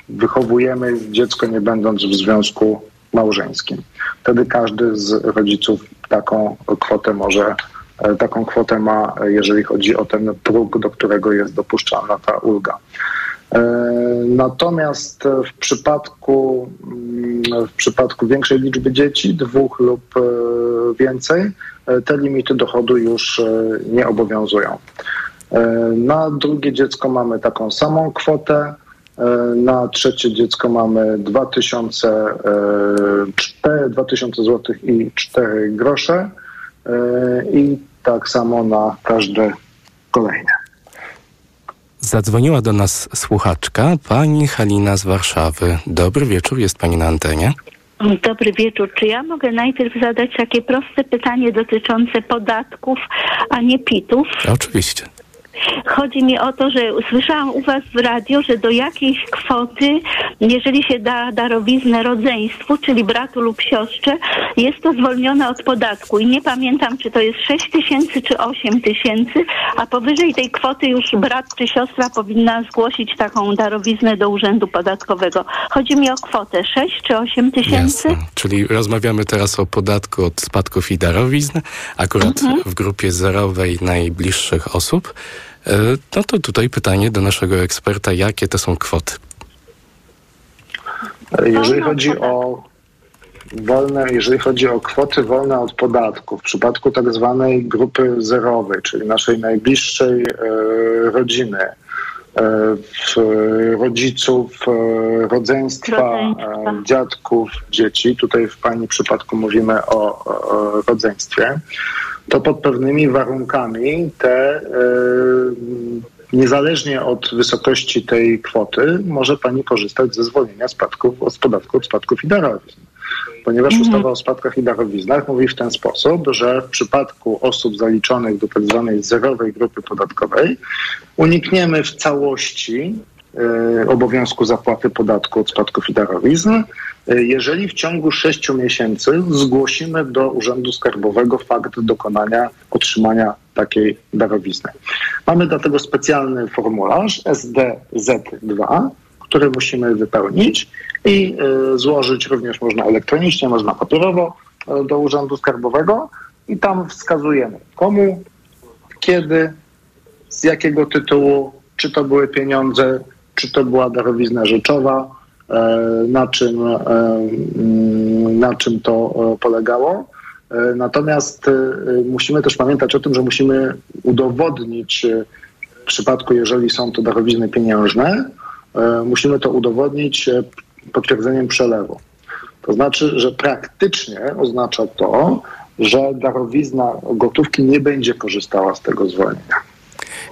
wychowujemy dziecko nie będąc w związku małżeńskim. Wtedy każdy z rodziców taką kwotę może, e, taką kwotę ma, e, jeżeli chodzi o ten próg, do którego jest dopuszczalna ta ulga. E, Natomiast e, w przypadku, mm, w przypadku większej liczby dzieci, dwóch lub e, więcej, e, te limity dochodu już e, nie obowiązują. E, Na drugie dziecko mamy taką samą kwotę. e, Na trzecie dziecko mamy 2000, e, 4, 2000 zł i 4 grosze. e, I tak samo na każde kolejne. Zadzwoniła do nas słuchaczka, pani Halina z Warszawy. Dobry wieczór, jest pani na antenie. Dobry wieczór. Czy ja mogę najpierw zadać takie proste pytanie dotyczące podatków, a nie PIT-ów? Oczywiście. Chodzi mi o to, że słyszałam u Was w radio, że do jakiejś kwoty, jeżeli się da darowiznę rodzeństwu, czyli bratu lub siostrze, jest to zwolnione od podatku. I nie pamiętam, czy to jest 6 tysięcy, czy 8 tysięcy, a powyżej tej kwoty już brat czy siostra powinna zgłosić taką darowiznę do Urzędu Podatkowego. Chodzi mi o kwotę 6 czy 8 tysięcy? Jasne. Czyli rozmawiamy teraz o podatku od spadków i darowizn, akurat Mhm. w grupie zerowej najbliższych osób. E, No to tutaj pytanie do naszego eksperta, jakie to są kwoty? Jeżeli chodzi o wolne, jeżeli chodzi o kwoty wolne od podatku, w przypadku tak zwanej grupy zerowej, czyli naszej najbliższej e, rodziny, e, rodziców, e, rodzeństwa, Rodzeństwa. e, dziadków, dzieci, tutaj w Pani przypadku mówimy o, rodzeństwie, to pod pewnymi warunkami te, e, niezależnie od wysokości tej kwoty, może Pani korzystać ze zwolnienia spadków od podatku od spadków i darowizn. Ponieważ ustawa o spadkach i darowiznach mówi w ten sposób, że w przypadku osób zaliczonych do tzw. zerowej grupy podatkowej unikniemy w całości e, obowiązku zapłaty podatku od spadków i darowizn, e, jeżeli w ciągu sześciu miesięcy zgłosimy do Urzędu Skarbowego fakt dokonania otrzymania takiej darowizny. Mamy do tego specjalny formularz SDZ2, który musimy wypełnić i e, złożyć również można elektronicznie, można papierowo e, do Urzędu Skarbowego i tam wskazujemy komu, kiedy, z jakiego tytułu, czy to były pieniądze, czy to była darowizna rzeczowa, e, na czym, mm, na czym to polegało. Natomiast musimy też pamiętać o tym, że musimy udowodnić w przypadku, jeżeli są to darowizny pieniężne, musimy to udowodnić potwierdzeniem przelewu. To znaczy, że praktycznie oznacza to, że darowizna gotówki nie będzie korzystała z tego zwolnienia.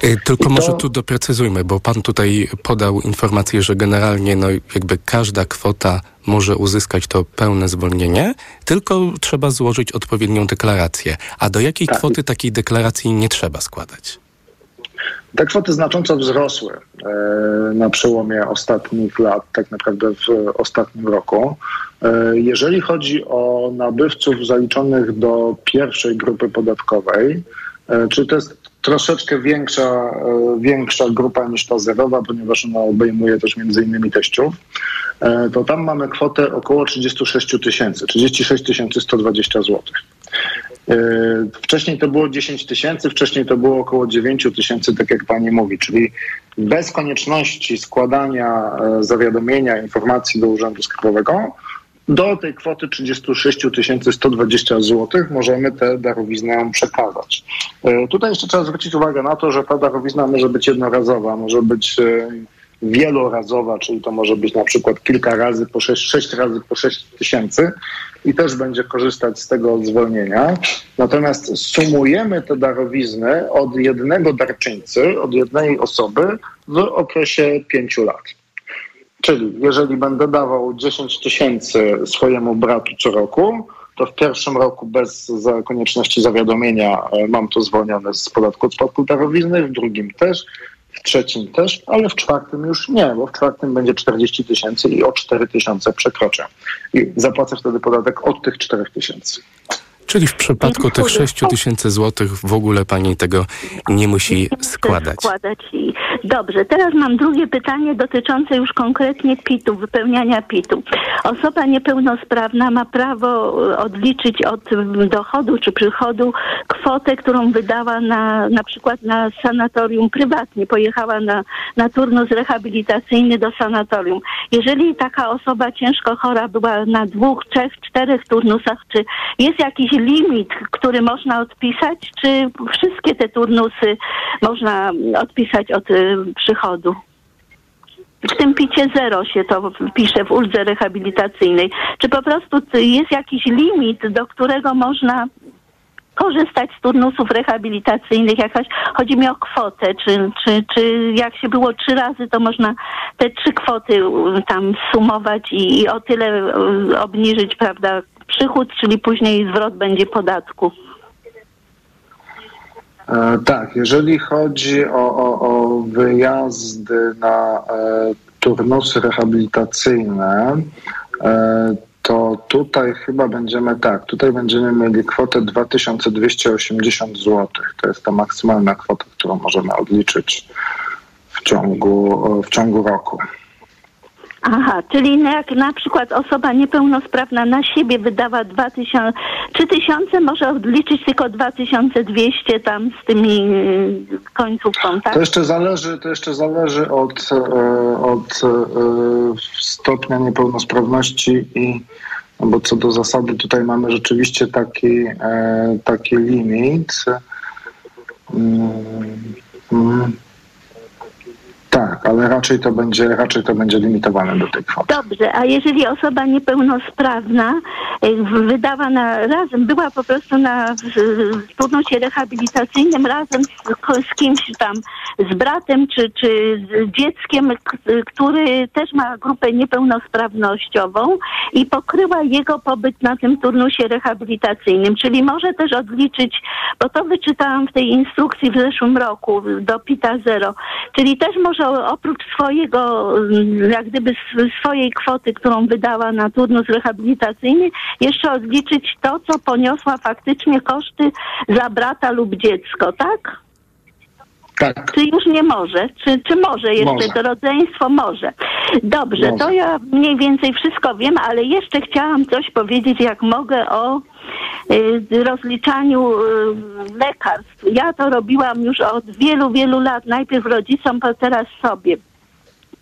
E, Tylko to- może tu doprecyzujmy, bo pan tutaj podał informację, że generalnie no, jakby każda kwota może uzyskać to pełne zwolnienie, tylko trzeba złożyć odpowiednią deklarację. A do jakiej Tak. kwoty takiej deklaracji nie trzeba składać? Te kwoty znacząco wzrosły e, na przełomie ostatnich lat, tak naprawdę w ostatnim roku. E, Jeżeli chodzi o nabywców zaliczonych do pierwszej grupy podatkowej, e, czy to jest troszeczkę większa, większa grupa niż ta zerowa, ponieważ ona obejmuje też między innymi teściów, to tam mamy kwotę około 36 tysięcy, 36 120 złotych. E, Wcześniej to było 10 tysięcy, wcześniej to było około 9 tysięcy, tak jak pani mówi, czyli bez konieczności składania e, zawiadomienia, informacji do Urzędu Skarbowego, do tej kwoty 36 120 zł możemy tę darowiznę przekazać. E, Tutaj jeszcze trzeba zwrócić uwagę na to, że ta darowizna może być jednorazowa, może być wielorazowa, czyli to może być na przykład kilka razy po 6, 6 razy po 6 tysięcy i też będzie korzystać z tego zwolnienia. Natomiast sumujemy te darowizny od jednego darczyńcy, od jednej osoby w okresie 5 lat. Czyli jeżeli będę dawał 10 tysięcy swojemu bratu co roku, to w pierwszym roku bez konieczności zawiadomienia e, mam to zwolnione z podatku od spadku darowizny, w drugim też, trzecim też, ale w czwartym już nie, bo w czwartym będzie 40 tysięcy i o 4 tysiące przekroczę. I zapłacę wtedy podatek od tych 4 tysięcy. Czyli w przypadku tych 6 tysięcy złotych w ogóle pani tego nie musi składać. składać. Dobrze, teraz mam drugie pytanie dotyczące już konkretnie PIT-u, wypełniania PIT-u. Osoba niepełnosprawna ma prawo odliczyć od dochodu czy przychodu kwotę, którą wydała na, na przykład na sanatorium prywatnie. Pojechała na, na turnus rehabilitacyjny do sanatorium. Jeżeli taka osoba ciężko chora była na dwóch, trzech, czterech turnusach, czy jest jakiś limit, który można odpisać, czy wszystkie te turnusy można odpisać od y, przychodu? W tym picie zero się to pisze w uldze rehabilitacyjnej. Czy po prostu jest jakiś limit, do którego można korzystać z turnusów rehabilitacyjnych, jakaś, chodzi mi o kwotę, czy, czy, czy jak się było trzy razy, to można te trzy kwoty tam sumować i, i o tyle obniżyć, prawda, przychód, czyli później zwrot będzie podatku. E, tak, jeżeli chodzi o, o, o wyjazdy na e, turnusy rehabilitacyjne, e, to tutaj chyba będziemy tak, tutaj będziemy mieli kwotę 2280 zł. To jest ta maksymalna kwota, którą możemy odliczyć w ciągu, w ciągu roku. Aha, czyli jak na przykład osoba niepełnosprawna na siebie wydała 2000, 3000, może odliczyć tylko 2200 tam z tymi y, końcówką, tak? To jeszcze zależy, to jeszcze zależy od, e, od e, stopnia niepełnosprawności i no bo co do zasady tutaj mamy rzeczywiście taki, e, taki limit. Mm, mm. Tak, ale raczej to będzie, raczej to będzie limitowane do tej kwoty. Dobrze, a jeżeli osoba niepełnosprawna wydała na razem, była po prostu na wspólnocie rehabilitacyjnym razem z, z kimś tam, z bratem czy, czy z dzieckiem, który też ma grupę niepełnosprawnościową i pokryła jego pobyt na tym turnusie rehabilitacyjnym, czyli może też odliczyć, bo to wyczytałam w tej instrukcji w zeszłym roku do PITA Zero, czyli też może oprócz swojego, mm, jak gdyby swojej kwoty, którą wydała na turnus rehabilitacyjny, jeszcze odliczyć to, co poniosła faktycznie koszty za brata lub dziecko, tak? Tak. Czy już nie może? Czy, czy może jeszcze może. to rodzeństwo? Może. Dobrze, może. to ja mniej więcej wszystko wiem, ale jeszcze chciałam coś powiedzieć, jak mogę, o y, rozliczaniu y, lekarstw. Ja to robiłam już od wielu, wielu lat. Najpierw rodzicom, a teraz sobie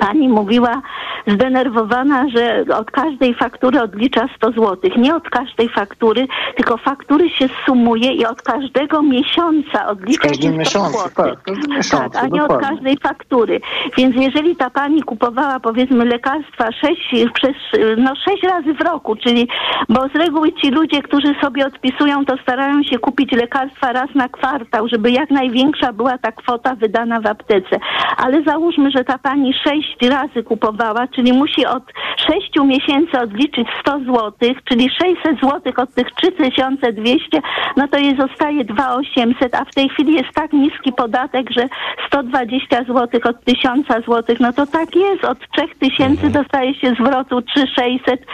pani mówiła zdenerwowana, że od każdej faktury odlicza 100 zł. Nie od każdej faktury, tylko faktury się sumuje i od każdego miesiąca odlicza się 100 miesiącu, zł. tak, miesiącu, tak, a nie od dokładnie. każdej faktury. Więc jeżeli ta pani kupowała powiedzmy lekarstwa sześć, przez no, sześć razy w roku, czyli bo z reguły ci ludzie, którzy sobie odpisują, to starają się kupić lekarstwa raz na kwartał, żeby jak największa była ta kwota wydana w aptece. Ale załóżmy, że ta pani sześć razy kupowała, czyli musi od sześciu miesięcy odliczyć 100 zł, czyli 600 zł od tych 3200, no to jej zostaje 2800, a w tej chwili jest tak niski podatek, że 120 zł od 1000 zł, no to tak jest, od 3000 dostaje się zwrotu 3600.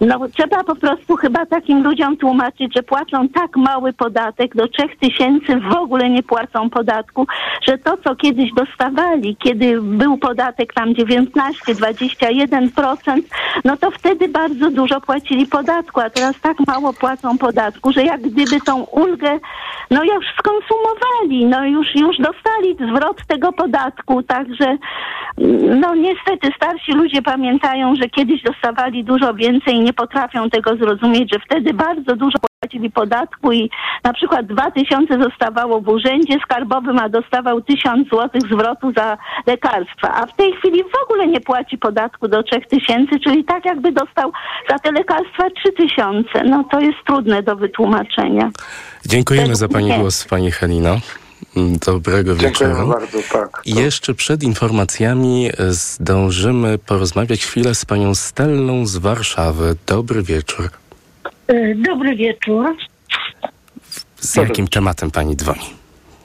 No trzeba po prostu chyba takim ludziom tłumaczyć, że płacą tak mały podatek, do 3000 w ogóle nie płacą podatku, że to, co kiedyś dostawali, kiedy był podatek tam 19-21%, no to wtedy bardzo dużo płacili podatku, a teraz tak mało płacą podatku, że jak gdyby tą ulgę, no już skonsumowali, no już, już dostali zwrot tego podatku, także no niestety starsi ludzie pamiętają, że kiedyś dostawali dużo więcej i nie potrafią tego zrozumieć, że wtedy bardzo dużo płacili podatku i na przykład 2000 zostawało w urzędzie skarbowym, a dostawał 1000 zł zwrotu za lekarstwa, a w tej chwili w ogóle nie płaci podatku do 3000, czyli tak jakby dostał za te lekarstwa 3000. No to jest trudne do wytłumaczenia. Dziękujemy za Pani Nie. głos, Pani Helino. Dobrego Dziękujemy wieczoru. bardzo, tak. I Jeszcze przed informacjami e, zdążymy porozmawiać chwilę z Panią Stellą z Warszawy. Dobry wieczór. E, Dobry wieczór. Z jakim tematem Pani dzwoni?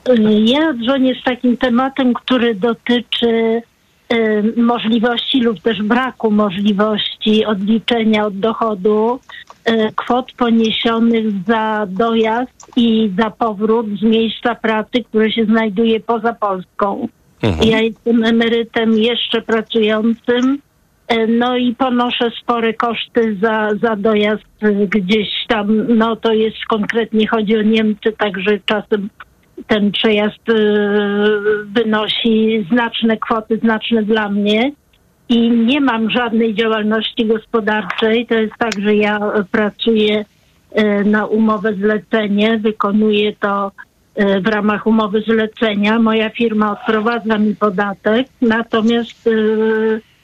E, Ja dzwonię z takim tematem, który dotyczy e, możliwości lub też braku możliwości odliczenia od dochodu kwot poniesionych za dojazd i za powrót z miejsca pracy, które się znajduje poza Polską. Mhm. Ja jestem emerytem jeszcze pracującym, no i ponoszę spore koszty za, za dojazd e, gdzieś tam, no to jest konkretnie chodzi o Niemcy, także czasem ten przejazd e, wynosi znaczne kwoty, znaczne dla mnie. I nie mam żadnej działalności gospodarczej. To jest tak, że ja e, pracuję e, na umowę zlecenie, wykonuję to e, w ramach umowy zlecenia. Moja firma odprowadza mi podatek, natomiast e, e,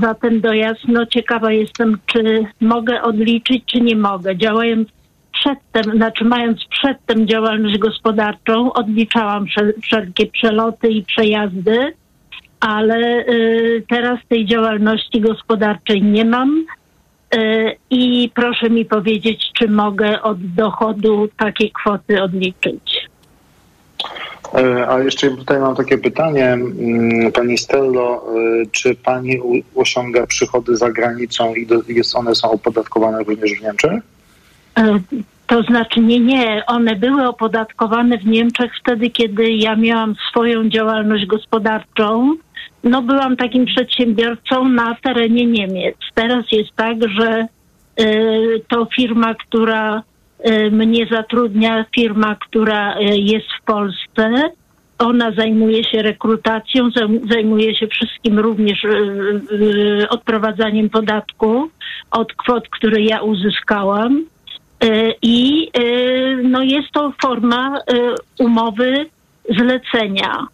za ten dojazd, no ciekawa jestem, czy mogę odliczyć, czy nie mogę. Działając przedtem, znaczy mając przedtem działalność gospodarczą, odliczałam wszelkie przeloty i przejazdy, ale y, teraz tej działalności gospodarczej nie mam. Y, I proszę mi powiedzieć, czy mogę od dochodu takie kwoty odliczyć. E, a jeszcze tutaj mam takie pytanie, mm, Pani Stello, e, czy Pani osiąga przychody za granicą i one są opodatkowane również w Niemczech? E, to znaczy nie, nie. One były opodatkowane w Niemczech wtedy, kiedy ja miałam swoją działalność gospodarczą. No byłam takim przedsiębiorcą na terenie Niemiec. Teraz jest tak, że to firma, która mnie zatrudnia, firma, która y, jest w Polsce, ona zajmuje się rekrutacją, zajmuje się wszystkim również odprowadzaniem podatku od kwot, które ja uzyskałam. E, I e, no jest to forma e, umowy zlecenia.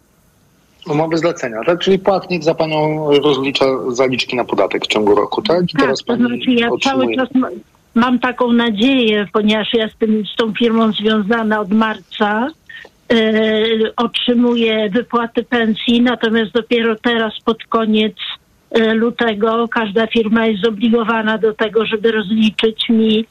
Umowy zlecenia, tak? Czyli płatnik za panią rozlicza zaliczki na podatek w ciągu roku, tak? I tak, to znaczy ja cały czas mam taką nadzieję, ponieważ ja z, tym, z tą firmą związana od marca, yy, otrzymuję wypłaty pensji, natomiast dopiero teraz pod koniec lutego każda firma jest zobligowana do tego, żeby rozliczyć mi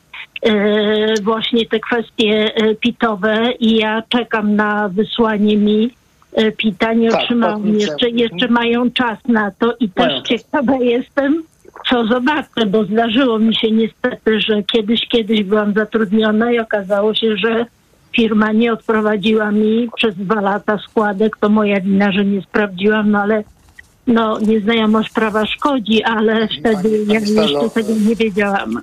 E, właśnie te kwestie e, pitowe i ja czekam na wysłanie mi e, pita. Nie tak, otrzymałam jeszcze, jeszcze mają czas na to i też ciekawa jestem, co zobaczę, bo zdarzyło mi się niestety, że kiedyś, kiedyś byłam zatrudniona i okazało się, że firma nie odprowadziła mi przez dwa lata składek. To moja wina, że nie sprawdziłam, no ale no, nieznajomość prawa szkodzi, ale wtedy ja jeszcze tego nie wiedziałam.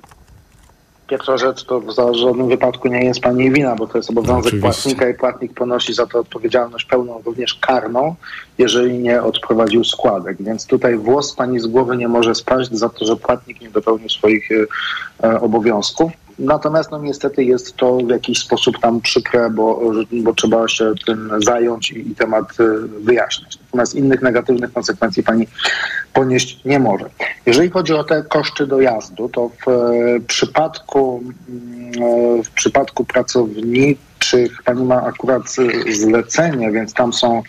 Pierwsza rzecz to w żadnym wypadku nie jest pani wina, bo to jest obowiązek no, płatnika i płatnik ponosi za to odpowiedzialność pełną, również karną, jeżeli nie odprowadził składek. Więc tutaj włos pani z głowy nie może spaść za to, że płatnik nie dopełnił swoich e, obowiązków. Natomiast no niestety jest to w jakiś sposób tam przykre, bo, bo trzeba się tym zająć i, i temat e, wyjaśnić. Natomiast innych negatywnych konsekwencji pani ponieść nie może. Jeżeli chodzi o te koszty dojazdu, to w e, przypadku, mm, w przypadku pracowniczych pani ma akurat zlecenie, więc tam są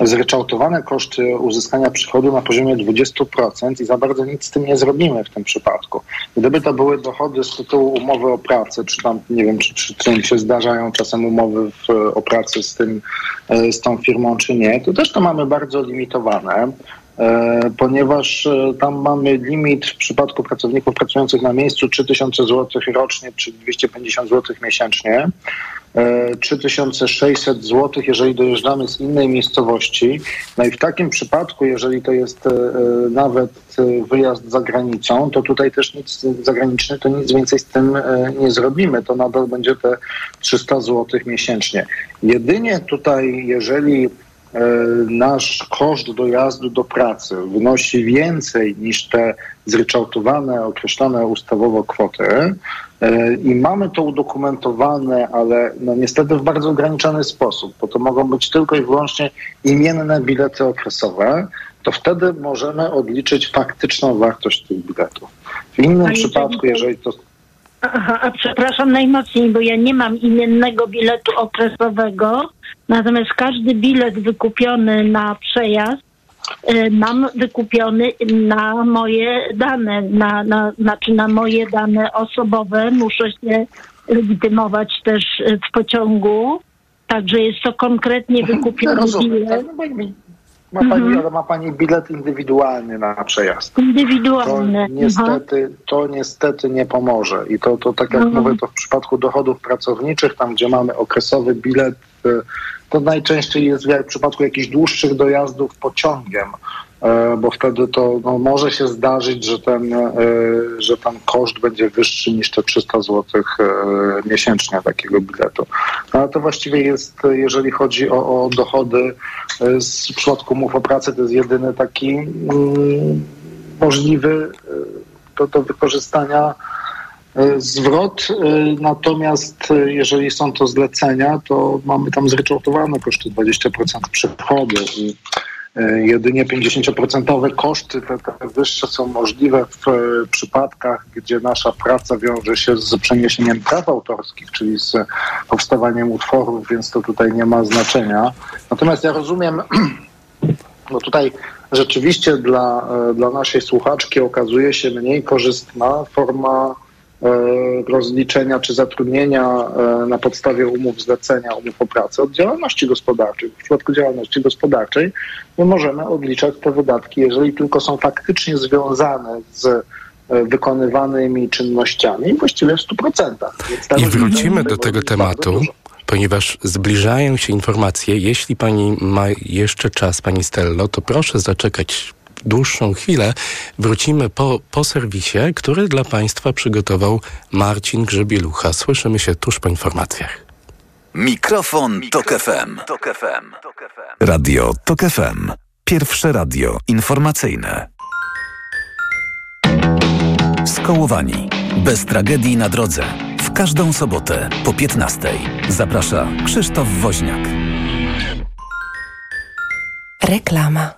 zryczałtowane koszty uzyskania przychodu na poziomie 20% i za bardzo nic z tym nie zrobimy w tym przypadku. Gdyby to były dochody z tytułu umowy o pracę, czy tam, nie wiem, czy, czy, czy się zdarzają czasem umowy w, o pracę z, tym, e, z tą firmą, czy nie, to też to mamy bardzo limitowane. E, ponieważ e, tam mamy limit w przypadku pracowników pracujących na miejscu 3000 zł rocznie, czy 250 zł miesięcznie. 3600 e, zł, jeżeli dojeżdżamy z innej miejscowości. No i w takim przypadku, jeżeli to jest nawet wyjazd za granicą, to tutaj też nic zagraniczny, to nic więcej z tym nie zrobimy. To nadal będzie te 300 zł miesięcznie. Jedynie tutaj, jeżeli E, nasz koszt dojazdu do pracy wynosi więcej niż te zryczałtowane, określone ustawowo kwoty e, i mamy to udokumentowane, ale no niestety w bardzo ograniczony sposób, bo to mogą być tylko i wyłącznie imienne bilety okresowe, to wtedy możemy odliczyć faktyczną wartość tych biletów. W innym przypadku, jeżeli to Aha, a przepraszam najmocniej, bo ja nie mam imiennego biletu okresowego, natomiast każdy bilet wykupiony na przejazd mam wykupiony na moje dane, na, na, znaczy na moje dane osobowe. Muszę się legitymować też w pociągu, także jest to konkretnie wykupiony bilet. Tak, no ma pani, mhm. ale ma pani bilet indywidualny na przejazd. Indywidualny. To niestety, to niestety nie pomoże. I to, to tak jak mhm. mówię, to w przypadku dochodów pracowniczych, tam gdzie mamy okresowy bilet, y, to najczęściej jest w przypadku jakichś dłuższych dojazdów pociągiem. E, bo wtedy to no, może się zdarzyć, że ten, e, że ten koszt będzie wyższy niż te 300 zł e, miesięcznie takiego biletu. No, ale to właściwie jest, jeżeli chodzi o, o dochody z, w przypadku umów o pracę, to jest jedyny taki mm, możliwy do, do wykorzystania zwrot, natomiast jeżeli są to zlecenia, to mamy tam zryczałtowane koszty 20% przychodu e, jedynie 50% koszty, te, te wyższe są możliwe w e, przypadkach, gdzie nasza praca wiąże się z przeniesieniem praw autorskich, czyli z powstawaniem utworów, więc to tutaj nie ma znaczenia. Natomiast ja rozumiem, no tutaj rzeczywiście dla, e, dla naszej słuchaczki okazuje się mniej korzystna forma e, rozliczenia czy zatrudnienia e, na podstawie umów zlecenia, umów o pracę od działalności gospodarczej. W przypadku działalności gospodarczej my możemy odliczać te wydatki, jeżeli tylko są faktycznie związane z wykonywanymi czynnościami właściwie w 100%. I wrócimy do tego tematu ponieważ zbliżają się informacje. Jeśli pani ma jeszcze czas, pani Stello, to proszę zaczekać dłuższą chwilę. Wrócimy po, po serwisie, który dla państwa przygotował Marcin Grzebielucha. Słyszymy się tuż po informacjach. Mikrofon, Tok FM. Tok FM. Radio Tok FM. Pierwsze radio informacyjne. Skołowani. Bez tragedii na drodze każdą sobotę po 15. Zaprasza Krzysztof Woźniak. Reklama.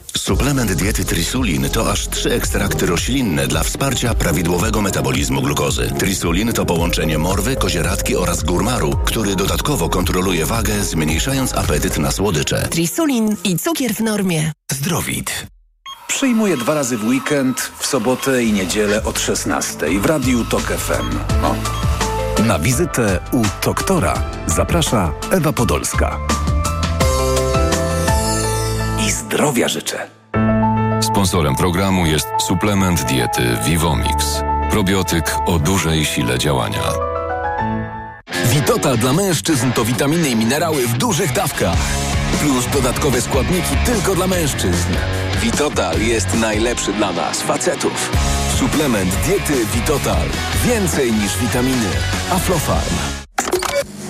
Suplement diety Trisulin to aż trzy ekstrakty roślinne dla wsparcia prawidłowego metabolizmu glukozy. Trisulin to połączenie morwy, kozieradki oraz górmaru, który dodatkowo kontroluje wagę, zmniejszając apetyt na słodycze. Trisulin i cukier w normie. Zdrowit. Przyjmuję dwa razy w weekend, w sobotę i niedzielę od 16 w Radiu TOK FM. O. Na wizytę u doktora zaprasza Ewa Podolska zdrowia życzę. Sponsorem programu jest suplement diety Vivomix. Probiotyk o dużej sile działania. Witotal dla mężczyzn to witaminy i minerały w dużych dawkach. Plus dodatkowe składniki tylko dla mężczyzn. Witotal jest najlepszy dla nas, facetów. Suplement diety Witotal. Więcej niż witaminy. Aflofarm.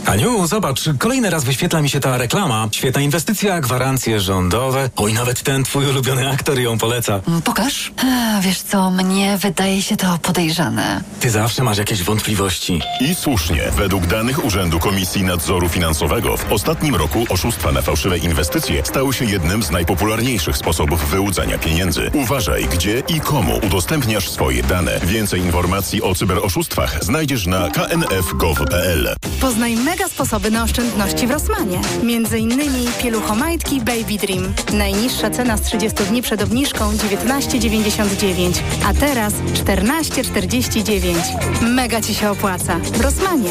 Aniu, zobacz, kolejny raz wyświetla mi się ta reklama. Świetna inwestycja, gwarancje rządowe. Oj, nawet ten twój ulubiony aktor ją poleca. Mm, pokaż. A, wiesz co, mnie wydaje się to podejrzane. Ty zawsze masz jakieś wątpliwości. I słusznie. Według danych Urzędu Komisji Nadzoru Finansowego w ostatnim roku oszustwa na fałszywe inwestycje stały się jednym z najpopularniejszych sposobów wyłudzania pieniędzy. Uważaj, gdzie i komu udostępniasz swoje dane. Więcej informacji o cyberoszustwach znajdziesz na knf.gov.pl. Poznaj mega sposoby na oszczędności w Rosmanie. Między innymi pieluchomajtki Baby Dream. Najniższa cena z 30 dni przed obniżką 19,99, a teraz 14,49. Mega Ci się opłaca. W Rosmanie.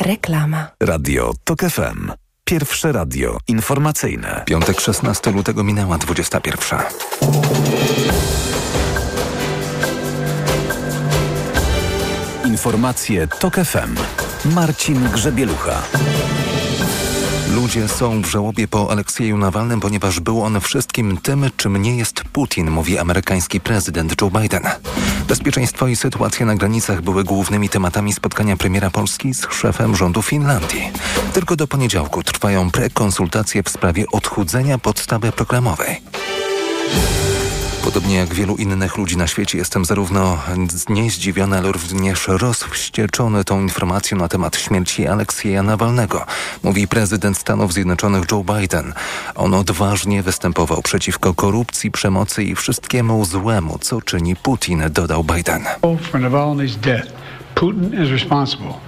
Reklama. Radio TOK FM. Pierwsze radio informacyjne. Piątek 16 lutego minęła 21. Informacje TOK FM. Marcin Grzebielucha. Ludzie są w żałobie po Aleksieju Nawalnym, ponieważ był on wszystkim tym, czym nie jest Putin, mówi amerykański prezydent Joe Biden. Bezpieczeństwo i sytuacja na granicach były głównymi tematami spotkania premiera Polski z szefem rządu Finlandii. Tylko do poniedziałku trwają prekonsultacje w sprawie odchudzenia podstawy programowej. Podobnie jak wielu innych ludzi na świecie jestem zarówno niezdziwiony, ale również rozwścieczony tą informacją na temat śmierci Aleksieja Nawalnego, mówi prezydent Stanów Zjednoczonych Joe Biden. On odważnie występował przeciwko korupcji, przemocy i wszystkiemu złemu, co czyni Putin, dodał Biden.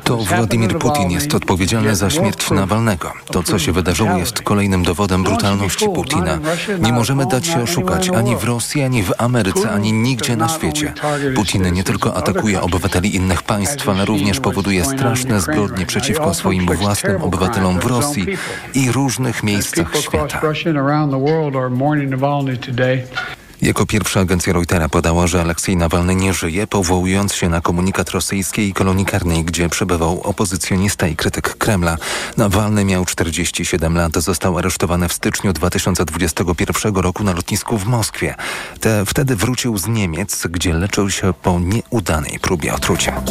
To Władimir Putin jest odpowiedzialny za śmierć Nawalnego. To, co się wydarzyło, jest kolejnym dowodem brutalności Putina. Nie możemy dać się oszukać ani w Rosji, ani w Ameryce, ani nigdzie na świecie. Putin nie tylko atakuje obywateli innych państw, ale również powoduje straszne zbrodnie przeciwko swoim własnym obywatelom w Rosji i różnych miejscach świata. Jako pierwsza agencja Reutera podała, że Aleksiej Nawalny nie żyje, powołując się na komunikat rosyjskiej kolonii karnej, gdzie przebywał opozycjonista i krytyk Kremla. Nawalny miał 47 lat, został aresztowany w styczniu 2021 roku na lotnisku w Moskwie. Te, wtedy wrócił z Niemiec, gdzie leczył się po nieudanej próbie otrucia.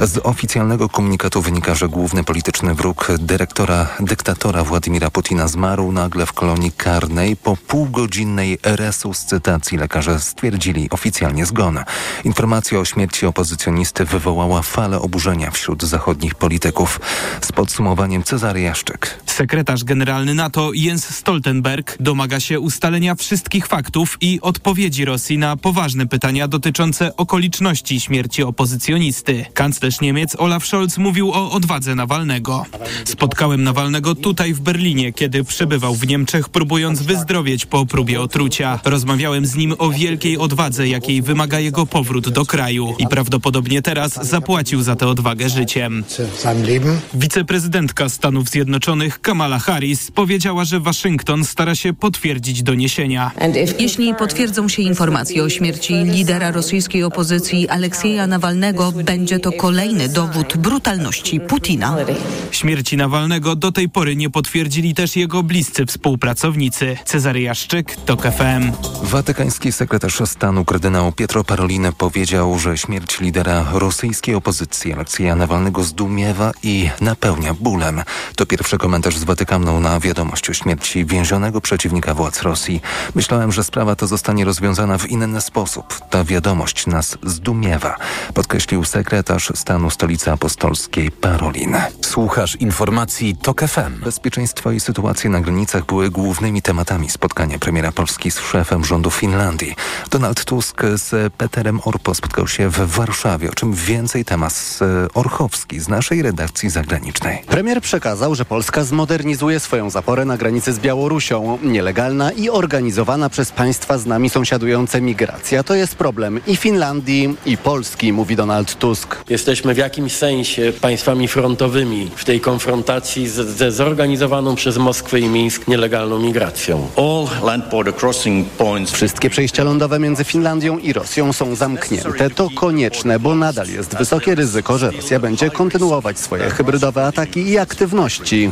Z oficjalnego komunikatu wynika, że główny polityczny wróg dyrektora dyktatora Władimira Putina zmarł nagle w kolonii karnej po półgodzinnej resuscytacji. Lekarze stwierdzili oficjalnie zgon. Informacja o śmierci opozycjonisty wywołała falę oburzenia wśród zachodnich polityków. Z podsumowaniem Cezary Jaszczyk. Sekretarz generalny NATO Jens Stoltenberg domaga się ustalenia wszystkich faktów i odpowiedzi Rosji na poważne pytania dotyczące okoliczności śmierci opozycjonisty. Kanclerz Niemiec Olaf Scholz mówił o odwadze Nawalnego. Spotkałem Nawalnego tutaj w Berlinie, kiedy przebywał w Niemczech, próbując wyzdrowieć po próbie otrucia. Rozmawiałem z nim o wielkiej odwadze, jakiej wymaga jego powrót do kraju i prawdopodobnie teraz zapłacił za tę odwagę życiem. Wiceprezydentka Stanów Zjednoczonych Kamala Harris powiedziała, że Waszyngton stara się potwierdzić doniesienia. Jeśli potwierdzą się informacje o śmierci lidera rosyjskiej opozycji Aleksieja Nawalnego, będzie to kolejny dowód brutalności Putina. Śmierci Nawalnego do tej pory nie potwierdzili też jego bliscy współpracownicy. Cezary Jaszczyk, TOK FM. Watykański sekretarz stanu kardynał Pietro Parolin powiedział, że śmierć lidera rosyjskiej opozycji Aleksieja Nawalnego zdumiewa i napełnia bólem. To pierwszy komentarz z Watykanu na wiadomość o śmierci więzionego przeciwnika władz Rosji. Myślałem, że sprawa ta zostanie rozwiązana w inny sposób. Ta wiadomość nas zdumiewa, podkreślił sekretarz stanu stolicy apostolskiej Parolin. Słuchasz informacji TOK FM. Bezpieczeństwo i sytuacje na granicach były głównymi tematami spotkania premiera Polski z szefem rządu Finlandii. Donald Tusk z Peterem Orpo spotkał się w Warszawie, o czym więcej temat Orchowski z naszej redakcji zagranicznej. Premier przekazał, że Polska zmodernizuje swoją zaporę na granicy z Białorusią. Nielegalna i organizowana przez państwa z nami sąsiadujące migracja to jest problem i Finlandii, i Polski, mówi Donald Tusk. Jesteśmy w jakimś sensie państwami frontowymi w tej konfrontacji z, ze zorganizowaną przez Moskwę i Mińsk nielegalną migracją. Wszystkie przejścia lądowe między Finlandią i Rosją są zamknięte. To konieczne, bo nadal jest wysokie ryzyko, że Rosja będzie kontynuować swoje hybrydowe ataki i aktywności.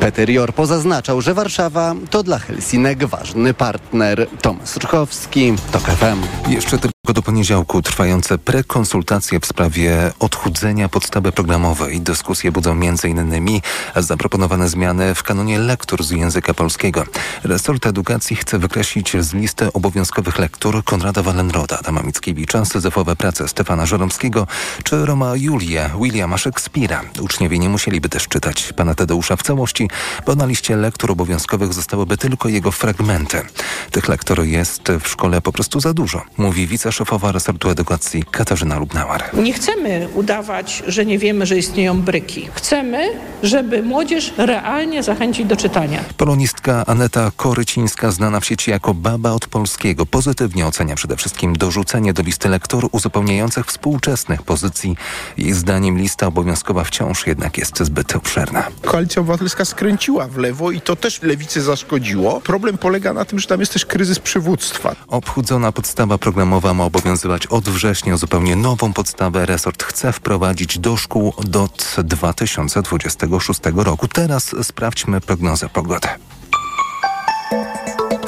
Peter Jorpo zaznaczał, że Warszawa to dla Helsinek ważny partner. Tomasz Ruchowski, TOK FM. Jeszcze tylko do poniedziałku trwające prekonsultacje w sprawie odchudzenia podstawy programowej. Dyskusje budzą m.in. zaproponowane zmiany w kanonie lektur z języka polskiego. Resort Edukacji chce wykreślić z listy obowiązkowych lektur Konrada Wallenroda, Adama Mickiewicza, syzyfowe prace Stefana Żeromskiego czy Roma Julię Williama Szekspira. Uczniowie nie musieliby też czytać pana Tadeusza w całości, bo na liście lektur obowiązkowych zostałyby tylko jego fragmenty. Tych lektur jest w szkole po prostu za dużo, mówi wiceszefowa resortu edukacji Katarzyna Lubnauer. Nie chcemy udawać, że nie wiemy, że istnieją bryki. Chcemy, żeby młodzież realnie zachęcić do czytania. Polonistka Aneta Korycińska, znana w sieci jako Baba od Polskiego, pozytywnie ocenia przede wszystkim dorzucenie do listy lektur uzupełniających współczesnych pozycji. Jej zdaniem lista obowiązkowa wciąż jednak jest zbyt obszerna. Koalicja Obywatelska skręciła w lewo i to też lewicy zaszkodziło. Problem polega na tym, że tam jest też kryzys przywództwa. Obchudzona podstawa programowa ma obowiązywać od września. Zupełnie nową podstawę resort chce wprowadzić do szkół do 2026 roku. Teraz sprawdźmy prognozę pogody.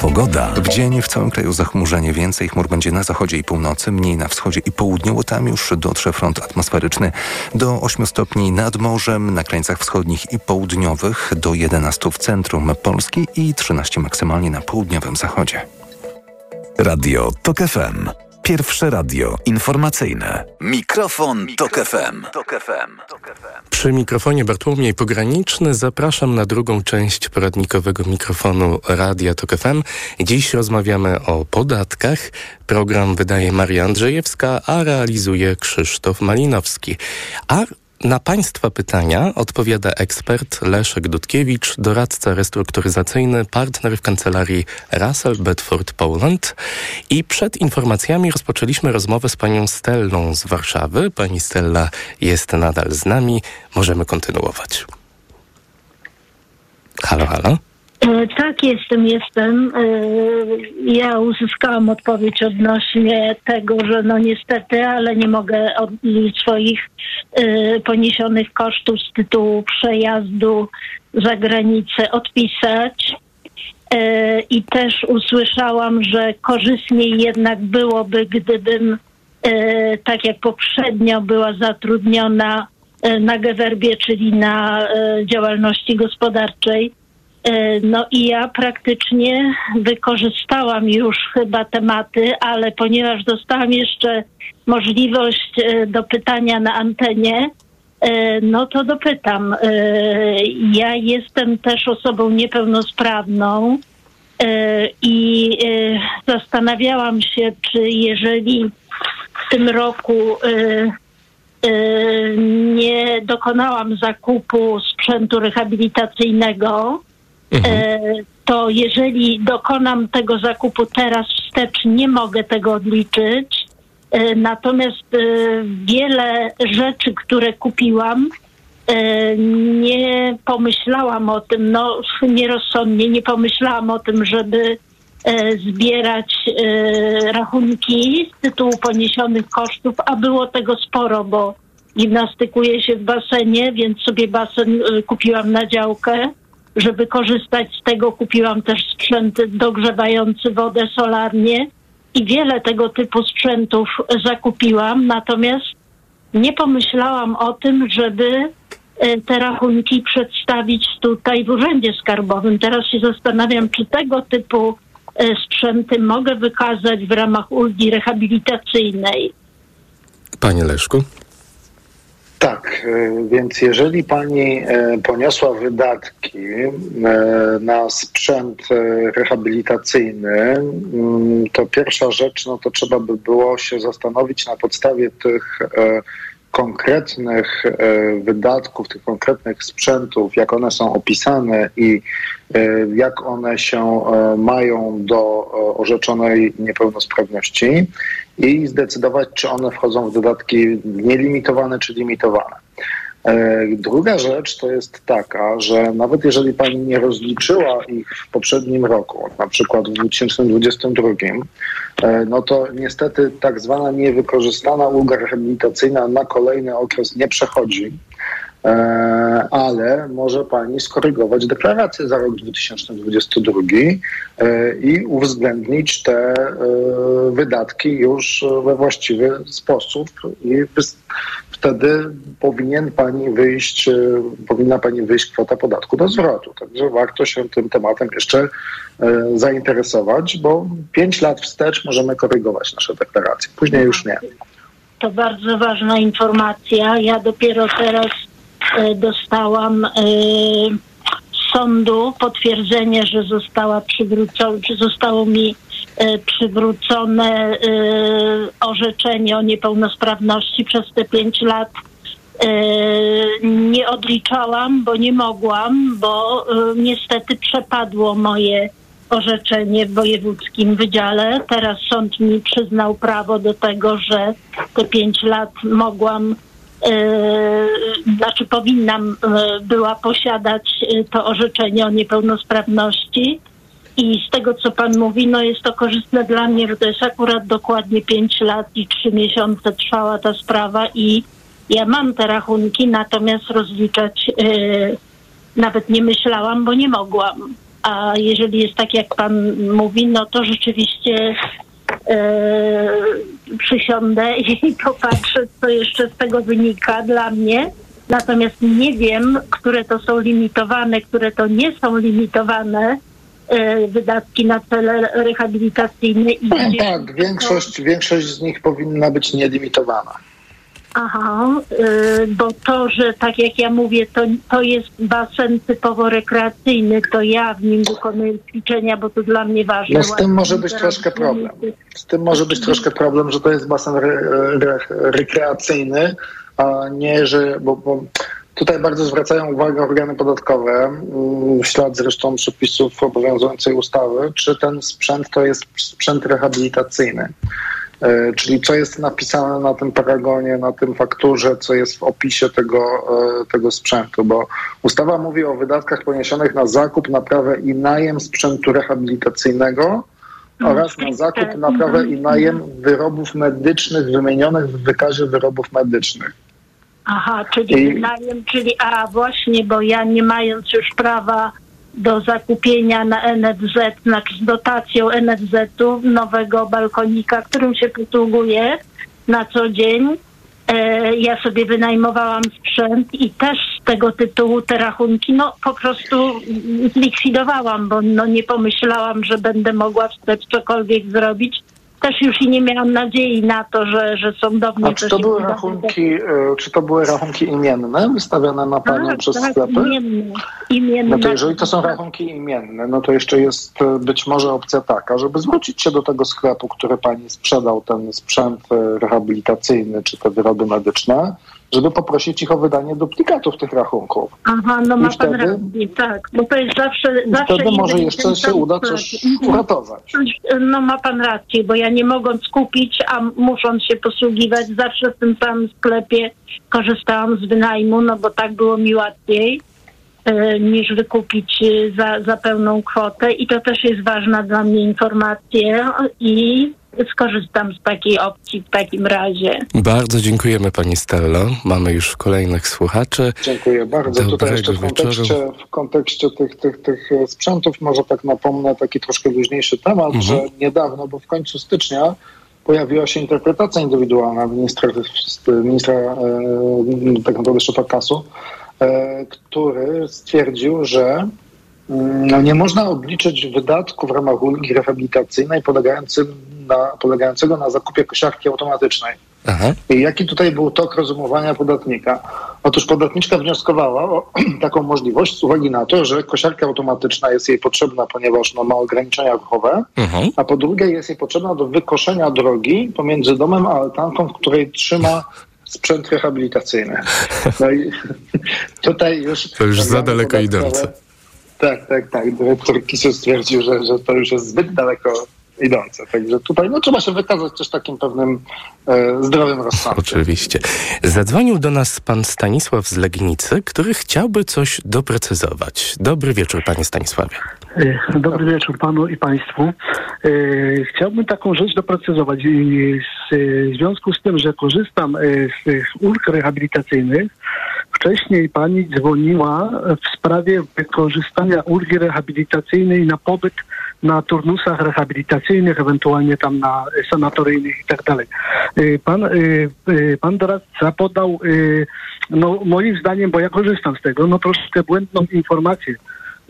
Pogoda. W dzień w całym kraju zachmurzenie. Więcej chmur będzie na zachodzie i północy, mniej na wschodzie i południu, tam już dotrze front atmosferyczny do 8 stopni nad morzem, na krańcach wschodnich i południowych, do 11 w centrum Polski i 13 maksymalnie na południowym zachodzie. Radio TOK FM. Pierwsze radio informacyjne. Mikrofon, Tok FM. Przy mikrofonie Bartłomiej Pograniczny zapraszam na drugą część poradnikowego mikrofonu Radia Tok FM. Dziś rozmawiamy o podatkach. Program wydaje Maria Andrzejewska, a realizuje Krzysztof Malinowski. A na Państwa pytania odpowiada ekspert Leszek Dudkiewicz, doradca restrukturyzacyjny, partner w kancelarii Russell Bedford Poland. I przed informacjami rozpoczęliśmy rozmowę z panią Stellą z Warszawy. Pani Stella jest nadal z nami. Możemy kontynuować. Halo, halo. E, Tak, jestem, jestem. E, Ja uzyskałam odpowiedź odnośnie tego, że no niestety, ale nie mogę od swoich e, poniesionych kosztów z tytułu przejazdu za granicę odpisać. I też usłyszałam, że korzystniej jednak byłoby, gdybym tak jak poprzednio była zatrudniona na Gewerbie, czyli na działalności gospodarczej. E, No i ja praktycznie wykorzystałam już chyba tematy, ale ponieważ dostałam jeszcze możliwość e, do pytania na antenie, e, no to dopytam. Ja jestem też osobą niepełnosprawną i zastanawiałam się, czy jeżeli w tym roku nie dokonałam zakupu sprzętu rehabilitacyjnego, e, to jeżeli dokonam tego zakupu teraz wstecz, nie mogę tego odliczyć. E, Natomiast e, wiele rzeczy, które kupiłam, nie pomyślałam o tym, no nierozsądnie nie pomyślałam o tym, żeby zbierać rachunki z tytułu poniesionych kosztów, a było tego sporo, bo gimnastykuję się w basenie, więc sobie basen kupiłam na działkę. Żeby korzystać z tego, kupiłam też sprzęt dogrzewający wodę solarnie i wiele tego typu sprzętów zakupiłam, natomiast nie pomyślałam o tym, żeby e, te rachunki przedstawić tutaj w Urzędzie Skarbowym. Teraz się zastanawiam, czy tego typu e, sprzęty mogę wykazać w ramach ulgi rehabilitacyjnej. Panie Leszku? Tak, e, więc jeżeli pani e, poniosła wydatki e, na sprzęt rehabilitacyjny, mm, to pierwsza rzecz, no to trzeba by było się zastanowić na podstawie tych konkretnych wydatków, tych konkretnych sprzętów, jak one są opisane i jak one się mają do orzeczonej niepełnosprawności i zdecydować, czy one wchodzą w dodatki nielimitowane czy limitowane. E, Druga rzecz to jest taka, że nawet jeżeli pani nie rozliczyła ich w poprzednim roku, na przykład w 2022, e, no to niestety tak zwana niewykorzystana ulga rehabilitacyjna na kolejny okres nie przechodzi. E, ale może pani skorygować deklarację za rok 2022 e, i uwzględnić te e, wydatki już we właściwy sposób i wtedy powinien pani wyjść, powinna pani wyjść kwota podatku do zwrotu. Także warto się tym tematem jeszcze zainteresować, bo pięć lat wstecz możemy korygować nasze deklaracje, później już nie. To bardzo ważna informacja. Ja dopiero teraz dostałam e, z sądu potwierdzenie, że została przywrócona, zostało mi e, przywrócone e, orzeczenie o niepełnosprawności przez te pięć lat. E, nie odliczałam, bo nie mogłam, bo e, niestety przepadło moje orzeczenie w wojewódzkim wydziale. Teraz sąd mi przyznał prawo do tego, że te pięć lat mogłam, e, znaczy powinnam e, była posiadać e, to orzeczenie o niepełnosprawności. I z tego, co pan mówi, no jest to korzystne dla mnie, bo to jest akurat dokładnie pięć lat i trzy miesiące trwała ta sprawa i ja mam te rachunki, natomiast rozliczać e, nawet nie myślałam, bo nie mogłam. A jeżeli jest tak, jak pan mówi, no to rzeczywiście e, przysiądę i popatrzę, co jeszcze z tego wynika dla mnie. Natomiast nie wiem, które to są limitowane, które to nie są limitowane e, wydatki na cele rehabilitacyjne. I gdzie- Tak, większość, większość z nich powinna być nielimitowana. Aha, y, bo to, że tak jak ja mówię, to, to jest basen typowo rekreacyjny, to ja w nim wykonuję ćwiczenia, bo to dla mnie ważne. No z tym może być troszkę problem. Z tym może być troszkę problem, że to jest basen re, re, rekreacyjny, a nie, że. Bo, bo tutaj bardzo zwracają uwagę organy podatkowe, mm, w ślad zresztą przepisów obowiązującej ustawy, czy ten sprzęt to jest sprzęt rehabilitacyjny. E, czyli co jest napisane na tym paragonie, na tym fakturze, co jest w opisie tego, e, tego sprzętu, bo ustawa mówi o wydatkach poniesionych na zakup, naprawę i najem sprzętu rehabilitacyjnego oraz na zakup, naprawę i najem wyrobów medycznych wymienionych w wykazie wyrobów medycznych. Aha, czyli I- wynajem, czyli a właśnie, bo ja nie mając już prawa do zakupienia na NFZ, znaczy z dotacją NFZ-u nowego balkonika, którym się posługuję na co dzień. E, ja sobie wynajmowałam sprzęt i też z tego tytułu te rachunki no po prostu zlikwidowałam, bo no nie pomyślałam, że będę mogła wstecz cokolwiek zrobić. Też już i nie miałam nadziei na to, że, że sądownie A czy to były rachunki, e, czy to były rachunki imienne wystawiane na panią Tak, przez tak, sklepy? imienne. imienne. No to jeżeli to są rachunki imienne, no to jeszcze jest e, być może opcja taka, żeby zwrócić się do tego sklepu, który pani sprzedał ten sprzęt e, rehabilitacyjny czy te wyroby medyczne, żeby poprosić ich o wydanie duplikatów tych rachunków. Aha, no I ma pan wtedy- rację, tak, bo to jest zawsze... I zawsze wtedy może jeszcze się uda coś uratować. No ma pan rację, bo ja nie mogąc kupić, a musząc się posługiwać, zawsze w tym samym sklepie korzystałam z wynajmu, no bo tak było mi łatwiej niż wykupić e, za, za pełną kwotę i to też jest ważna dla mnie informacja i skorzystam z takiej opcji w takim razie. Bardzo dziękujemy pani Stello. Mamy już kolejnych słuchaczy. Dziękuję bardzo. Tutaj Dobrego jeszcze w wieczoru. kontekście, w kontekście tych, tych, tych e, sprzętów może tak napomnę taki troszkę luźniejszy temat, Mhm. że niedawno, bo w końcu stycznia pojawiła się interpretacja indywidualna ministra, ministra e, tak naprawdę szefa KAS-u, e, który stwierdził, że mm, no, nie można obliczyć wydatków w ramach ulgi rehabilitacyjnej na, polegającego na zakupie kosiarki automatycznej. Aha. I jaki tutaj był tok rozumowania podatnika? Otóż podatniczka wnioskowała o taką możliwość z uwagi na to, że kosiarka automatyczna jest jej potrzebna, ponieważ no, ma ograniczenia ruchowe, a po drugie jest jej potrzebna do wykoszenia drogi pomiędzy domem a altanką, w której trzyma sprzęt rehabilitacyjny. No i tutaj już... To już za daleko idące. Tak, tak, tak. Dyrektor KIS-u stwierdził, że, że to już jest zbyt daleko idące. Także tutaj no, trzeba się wykazać też takim pewnym e, zdrowym rozsądkiem. Oczywiście. Zadzwonił do nas pan Stanisław z Legnicy, który chciałby coś doprecyzować. Dobry wieczór, panie Stanisławie. E, Dobry wieczór panu i państwu. E, Chciałbym taką rzecz doprecyzować. W związku z tym, że korzystam e, z tych ulg rehabilitacyjnych, wcześniej pani dzwoniła w sprawie wykorzystania ulgi rehabilitacyjnej na pobyt na turnusach rehabilitacyjnych, ewentualnie tam na sanatoryjnych i tak dalej. E, Pan, e, e, pan doradca podał, no moim zdaniem, bo ja korzystam z tego, no troszkę błędną informację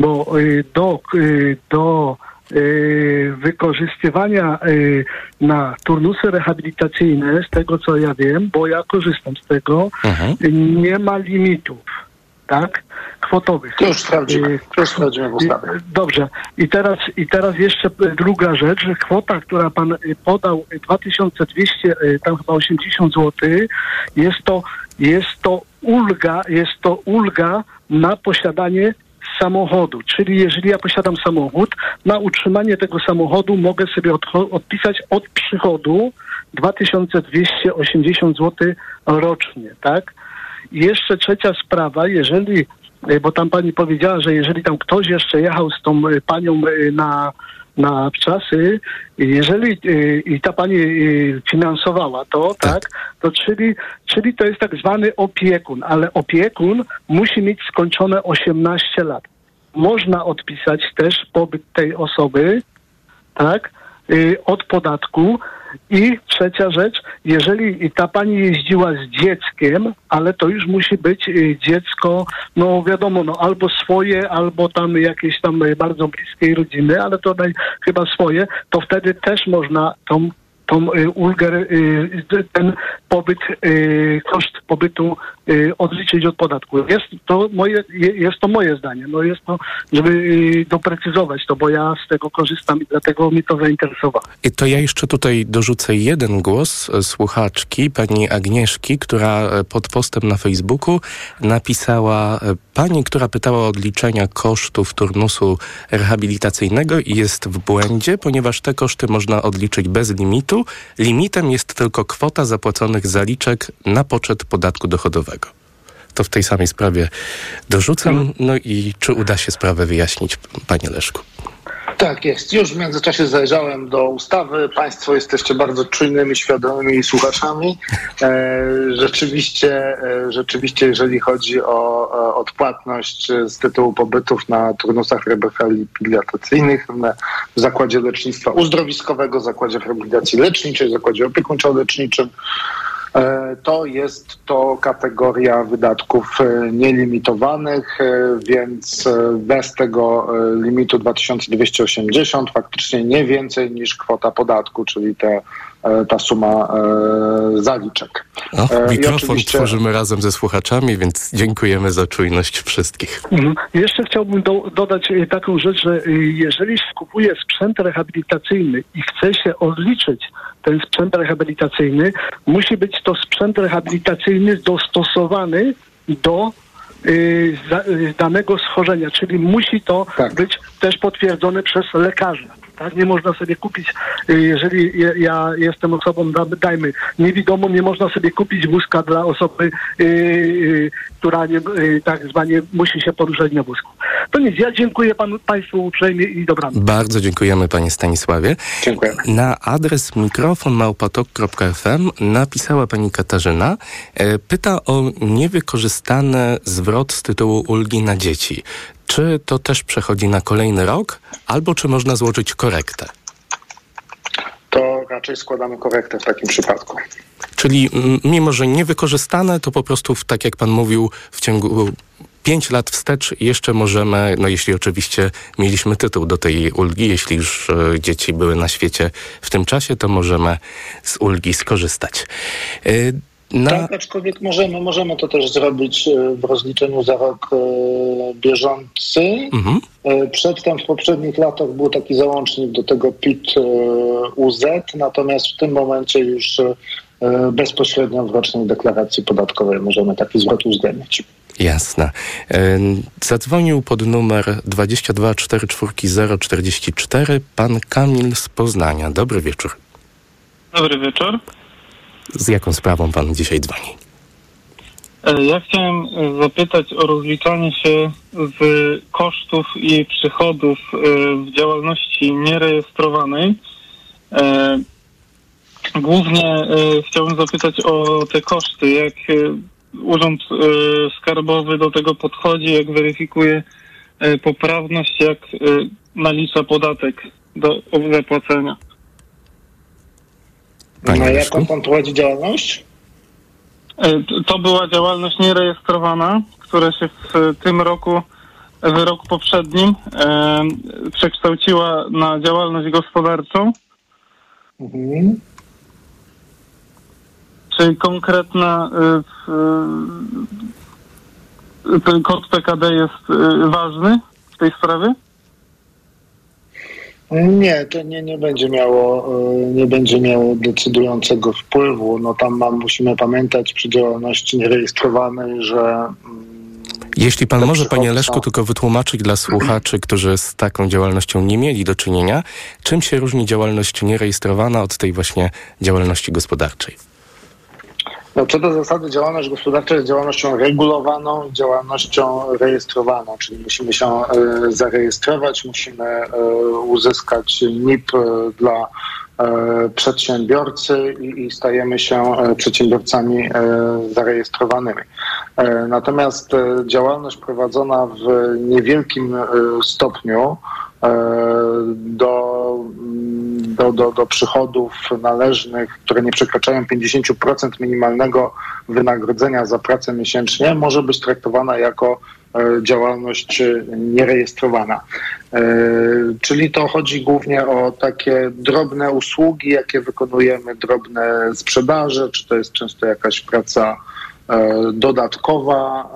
bo y, do, y, do y, wykorzystywania y, na turnusy rehabilitacyjne, z tego co ja wiem, bo ja korzystam z tego, y, nie ma limitów, tak? Kwotowych. To już sprawdzimy. Y, już sprawdzimy w ustawie. y, Dobrze. I teraz, I teraz jeszcze druga rzecz, że kwota, która pan y, podał, y, 2200, y, tam chyba 80 zł, jest to, jest to ulga, jest to ulga na posiadanie samochodu. Czyli jeżeli ja posiadam samochód, na utrzymanie tego samochodu mogę sobie odpisać od przychodu 2280 zł rocznie, tak? I jeszcze trzecia sprawa, jeżeli, e, bo tam pani powiedziała, że jeżeli tam ktoś jeszcze jechał z tą e, panią e, na, na wczasy, jeżeli i ta pani finansowała to, tak, to czyli, czyli to jest tak zwany opiekun, ale opiekun musi mieć skończone 18 lat. Można odpisać też pobyt tej osoby, tak, od podatku. I trzecia rzecz, jeżeli ta pani jeździła z dzieckiem, ale to już musi być y, dziecko, no wiadomo, no albo swoje, albo tam jakieś tam y, bardzo bliskiej rodziny, ale to chyba swoje, to wtedy też można tą tą y, ulgę, y, ten, pobyt, y, koszt pobytu odliczyć od podatku. Jest to moje, je- jest to moje zdanie. No jest to, żeby doprecyzować to, bo ja z tego korzystam i dlatego mi to zainteresowało. I to ja jeszcze tutaj dorzucę jeden głos e, słuchaczki, pani Agnieszki, która e, pod postem na Facebooku napisała, e, pani, która pytała o odliczenia kosztów turnusu rehabilitacyjnego i jest w błędzie, ponieważ te koszty można odliczyć bez limitu. Limitem jest tylko kwota zapłaconych zaliczek na poczet podatku dochodowego. To w tej samej sprawie dorzucam. No i czy uda się sprawę wyjaśnić, panie Leszku? Tak jest. Już w międzyczasie zajrzałem do ustawy. Państwo jesteście bardzo czujnymi, świadomymi słuchaczami. E, rzeczywiście, e, rzeczywiście, jeżeli chodzi o e, odpłatność z tytułu pobytów na turnusach rehabilitacyjnych w Zakładzie Lecznictwa Uzdrowiskowego, Zakładzie Rehabilitacji Leczniczej, Zakładzie Opiekuńczo-Leczniczym, To jest to kategoria wydatków e, nielimitowanych, e, więc e, bez tego e, limitu 2280 faktycznie nie więcej niż kwota podatku, czyli te, e, ta suma e, zaliczek. O, E, i mikrofon oczywiście- tworzymy razem ze słuchaczami, więc dziękujemy za czujność wszystkich. Mhm. Jeszcze chciałbym do, dodać taką rzecz, że jeżeli się kupuje sprzęt rehabilitacyjny i chce się odliczyć ten sprzęt rehabilitacyjny, musi być to sprzęt rehabilitacyjny dostosowany do y, y, danego schorzenia, czyli musi to być też potwierdzone przez lekarza. Tak? Nie można sobie kupić, y, jeżeli ja- jestem osobą, da- dajmy, niewidomą, nie można sobie kupić wózka dla osoby, y, y, która nie, tak zwanie musi się poruszać na wózku. To nic, ja dziękuję panu, Państwu uprzejmie i dobranoc. Bardzo dziękujemy panie Stanisławie. Dziękuję. Na adres mikrofonmałpatok.fm napisała pani Katarzyna. E, Pyta o niewykorzystany zwrot z tytułu ulgi na dzieci. Czy to też przechodzi na kolejny rok, albo czy można złożyć korektę? To raczej składamy korektę w takim przypadku. Czyli mm, mimo, że niewykorzystane, to po prostu, tak jak pan mówił, w ciągu pięć lat wstecz jeszcze możemy, no jeśli oczywiście mieliśmy tytuł do tej ulgi, jeśli już e, dzieci były na świecie w tym czasie, to możemy z ulgi skorzystać. E, Na, Tak, aczkolwiek możemy, możemy to też zrobić e, w rozliczeniu za rok e, bieżący. Mhm. E, Przedtem w poprzednich latach był taki załącznik do tego PIT UZ, natomiast w tym momencie już bezpośrednio w rocznej deklaracji podatkowej możemy taki zwrot uwzględnić. Jasne. Zadzwonił pod numer 22 44 044 pan Kamil z Poznania. Dobry wieczór. Dobry wieczór. Z jaką sprawą pan dzisiaj dzwoni? E, Ja chciałem e, zapytać o rozliczanie się z kosztów i przychodów e, w działalności nierejestrowanej. Głównie chciałbym zapytać o te koszty, jak Urząd Skarbowy do tego podchodzi, jak weryfikuje poprawność, jak nalicza podatek do zapłacenia. Na jaką pan prowadzi działalność? E, To była działalność nierejestrowana, która się w tym roku, w roku poprzednim e, przekształciła na działalność gospodarczą. Czyli konkretna e, e, ten kod PKD jest e, ważny w tej sprawie? Nie, to nie, nie będzie miało e, nie będzie miało decydującego wpływu. No tam mam, musimy pamiętać przy działalności nierejestrowanej, że Jeśli pan może, panie Leszku, tylko wytłumaczyć dla słuchaczy, którzy z taką działalnością nie mieli do czynienia, czym się różni działalność nierejestrowana od tej właśnie działalności gospodarczej? No, co do zasady działalność gospodarcza jest działalnością regulowaną i działalnością rejestrowaną, czyli musimy się e, zarejestrować, musimy e, uzyskać NIP e, dla przedsiębiorcy i, stajemy się przedsiębiorcami zarejestrowanymi. Natomiast działalność prowadzona w niewielkim stopniu do, mm, do, do, do przychodów należnych, które nie przekraczają 50% minimalnego wynagrodzenia za pracę miesięcznie, może być traktowana jako działalność nierejestrowana. Czyli to chodzi głównie o takie drobne usługi, jakie wykonujemy, drobne sprzedaże, czy to jest często jakaś praca dodatkowa,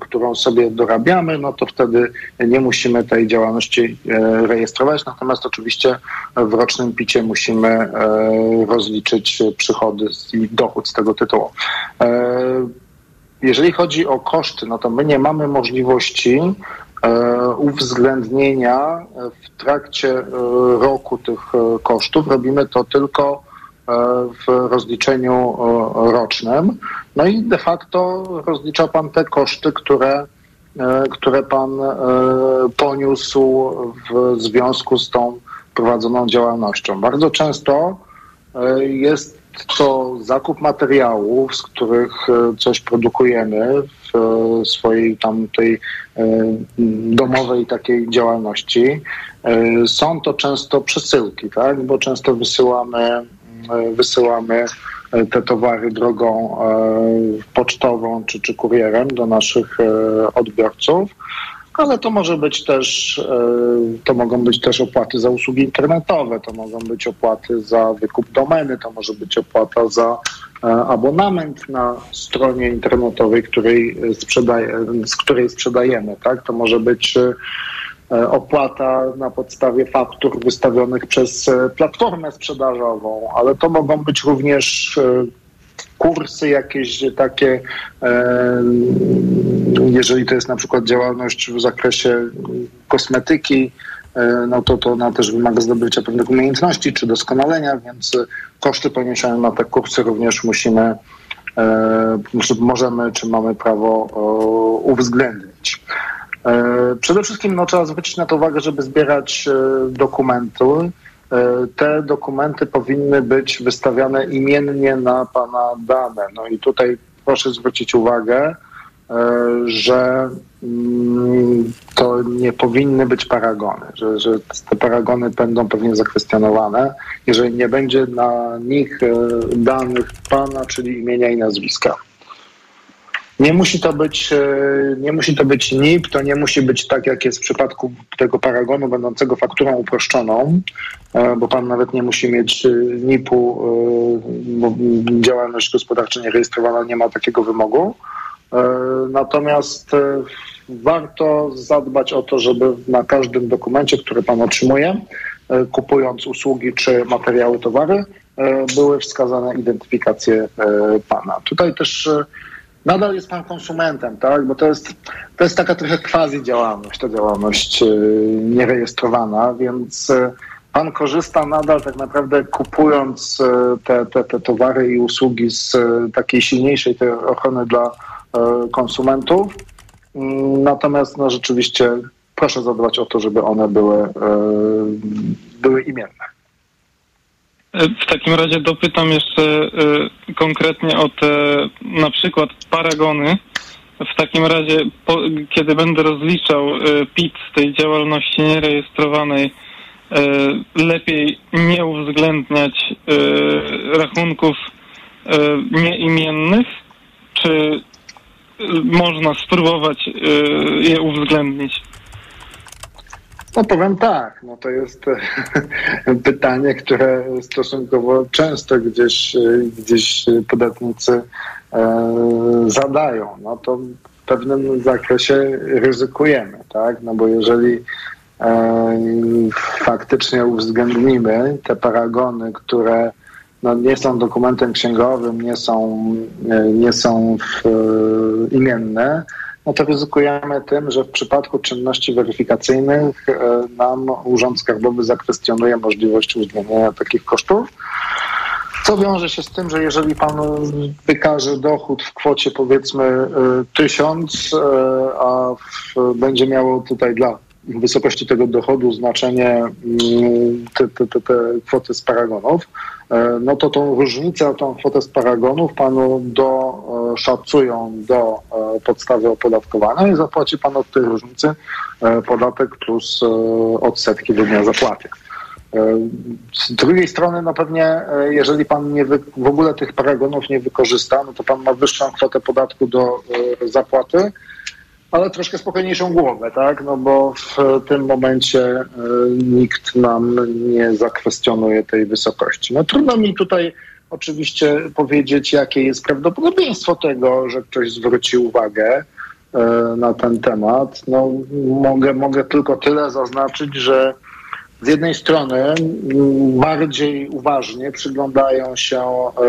którą sobie dorabiamy, no to wtedy nie musimy tej działalności rejestrować. Natomiast oczywiście w rocznym picie musimy rozliczyć przychody i dochód z tego tytułu. Jeżeli chodzi o koszty, no to my nie mamy możliwości uwzględnienia w trakcie roku tych kosztów. Robimy to tylko w rozliczeniu rocznym. No i de facto rozlicza pan te koszty, które, które pan poniósł w związku z tą prowadzoną działalnością. Bardzo często jest to zakup materiałów, z których coś produkujemy w swojej tam tej domowej takiej działalności. Są to często przesyłki, tak? bo często wysyłamy wysyłamy te towary drogą pocztową czy, czy kurierem do naszych odbiorców, ale to może być też, to mogą być też opłaty za usługi internetowe, to mogą być opłaty za wykup domeny, to może być opłata za abonament na stronie internetowej, której sprzedaje, z której sprzedajemy, tak? To może być opłata na podstawie faktur wystawionych przez platformę sprzedażową, ale to mogą być również kursy jakieś takie, jeżeli to jest na przykład działalność w zakresie kosmetyki, no to, to ona też wymaga zdobycia pewnych umiejętności czy doskonalenia, więc koszty poniesione na te kursy również musimy, możemy czy mamy prawo uwzględnić. Przede wszystkim no, trzeba zwrócić na to uwagę, żeby zbierać dokumenty. Te dokumenty powinny być wystawiane imiennie na Pana dane. No i tutaj proszę zwrócić uwagę, że mm, to nie powinny być paragony, że, że te paragony będą pewnie zakwestionowane, jeżeli nie będzie na nich danych Pana, czyli imienia i nazwiska. Nie musi to być, nie musi to być NIP, to nie musi być tak, jak jest w przypadku tego paragonu będącego fakturą uproszczoną, bo pan nawet nie musi mieć NIP-u, bo działalność gospodarcza nierejestrowana nie ma takiego wymogu. Natomiast warto zadbać o to, żeby na każdym dokumencie, który pan otrzymuje, kupując usługi czy materiały, towary, były wskazane identyfikacje pana. Tutaj też nadal jest pan konsumentem, tak? Bo to jest, to jest taka trochę quasi działalność, ta działalność nierejestrowana, więc pan korzysta nadal tak naprawdę kupując te, te, te towary i usługi z takiej silniejszej tej ochrony dla konsumentów. Natomiast no, rzeczywiście proszę zadbać o to, żeby one były, były imienne. W takim razie dopytam jeszcze y, konkretnie o te na przykład paragony. W takim razie, po, kiedy będę rozliczał y, PIT z tej działalności nierejestrowanej, y, lepiej nie uwzględniać rachunków nieimiennych, czy można spróbować je uwzględnić? No powiem tak, no to jest pytanie, które stosunkowo często gdzieś, gdzieś podatnicy zadają. No to w pewnym zakresie ryzykujemy, tak? No bo jeżeli faktycznie uwzględnimy te paragony, które no, nie są dokumentem księgowym, nie są, nie są w, imienne, no to ryzykujemy tym, że w przypadku czynności weryfikacyjnych nam Urząd Skarbowy zakwestionuje możliwość uwzględnienia takich kosztów. Co wiąże się z tym, że jeżeli pan wykaże dochód w kwocie powiedzmy tysiąc, a w, będzie miało tutaj dla wysokości tego dochodu znaczenie te, te, te, te kwoty z paragonów, no to tą różnicę, tą kwotę z paragonów panu doszacują do podstawy opodatkowania i zapłaci pan od tej różnicy podatek plus odsetki do dnia zapłaty. Z drugiej strony, no pewnie, jeżeli pan nie wy, w ogóle tych paragonów nie wykorzysta, no to pan ma wyższą kwotę podatku do zapłaty, ale troszkę spokojniejszą głowę, tak? No bo w tym momencie y, nikt nam nie zakwestionuje tej wysokości. No trudno mi tutaj oczywiście powiedzieć, jakie jest prawdopodobieństwo tego, że ktoś zwróci uwagę y, na ten temat. No, mogę, mogę tylko tyle zaznaczyć, że z jednej strony bardziej uważnie przyglądają się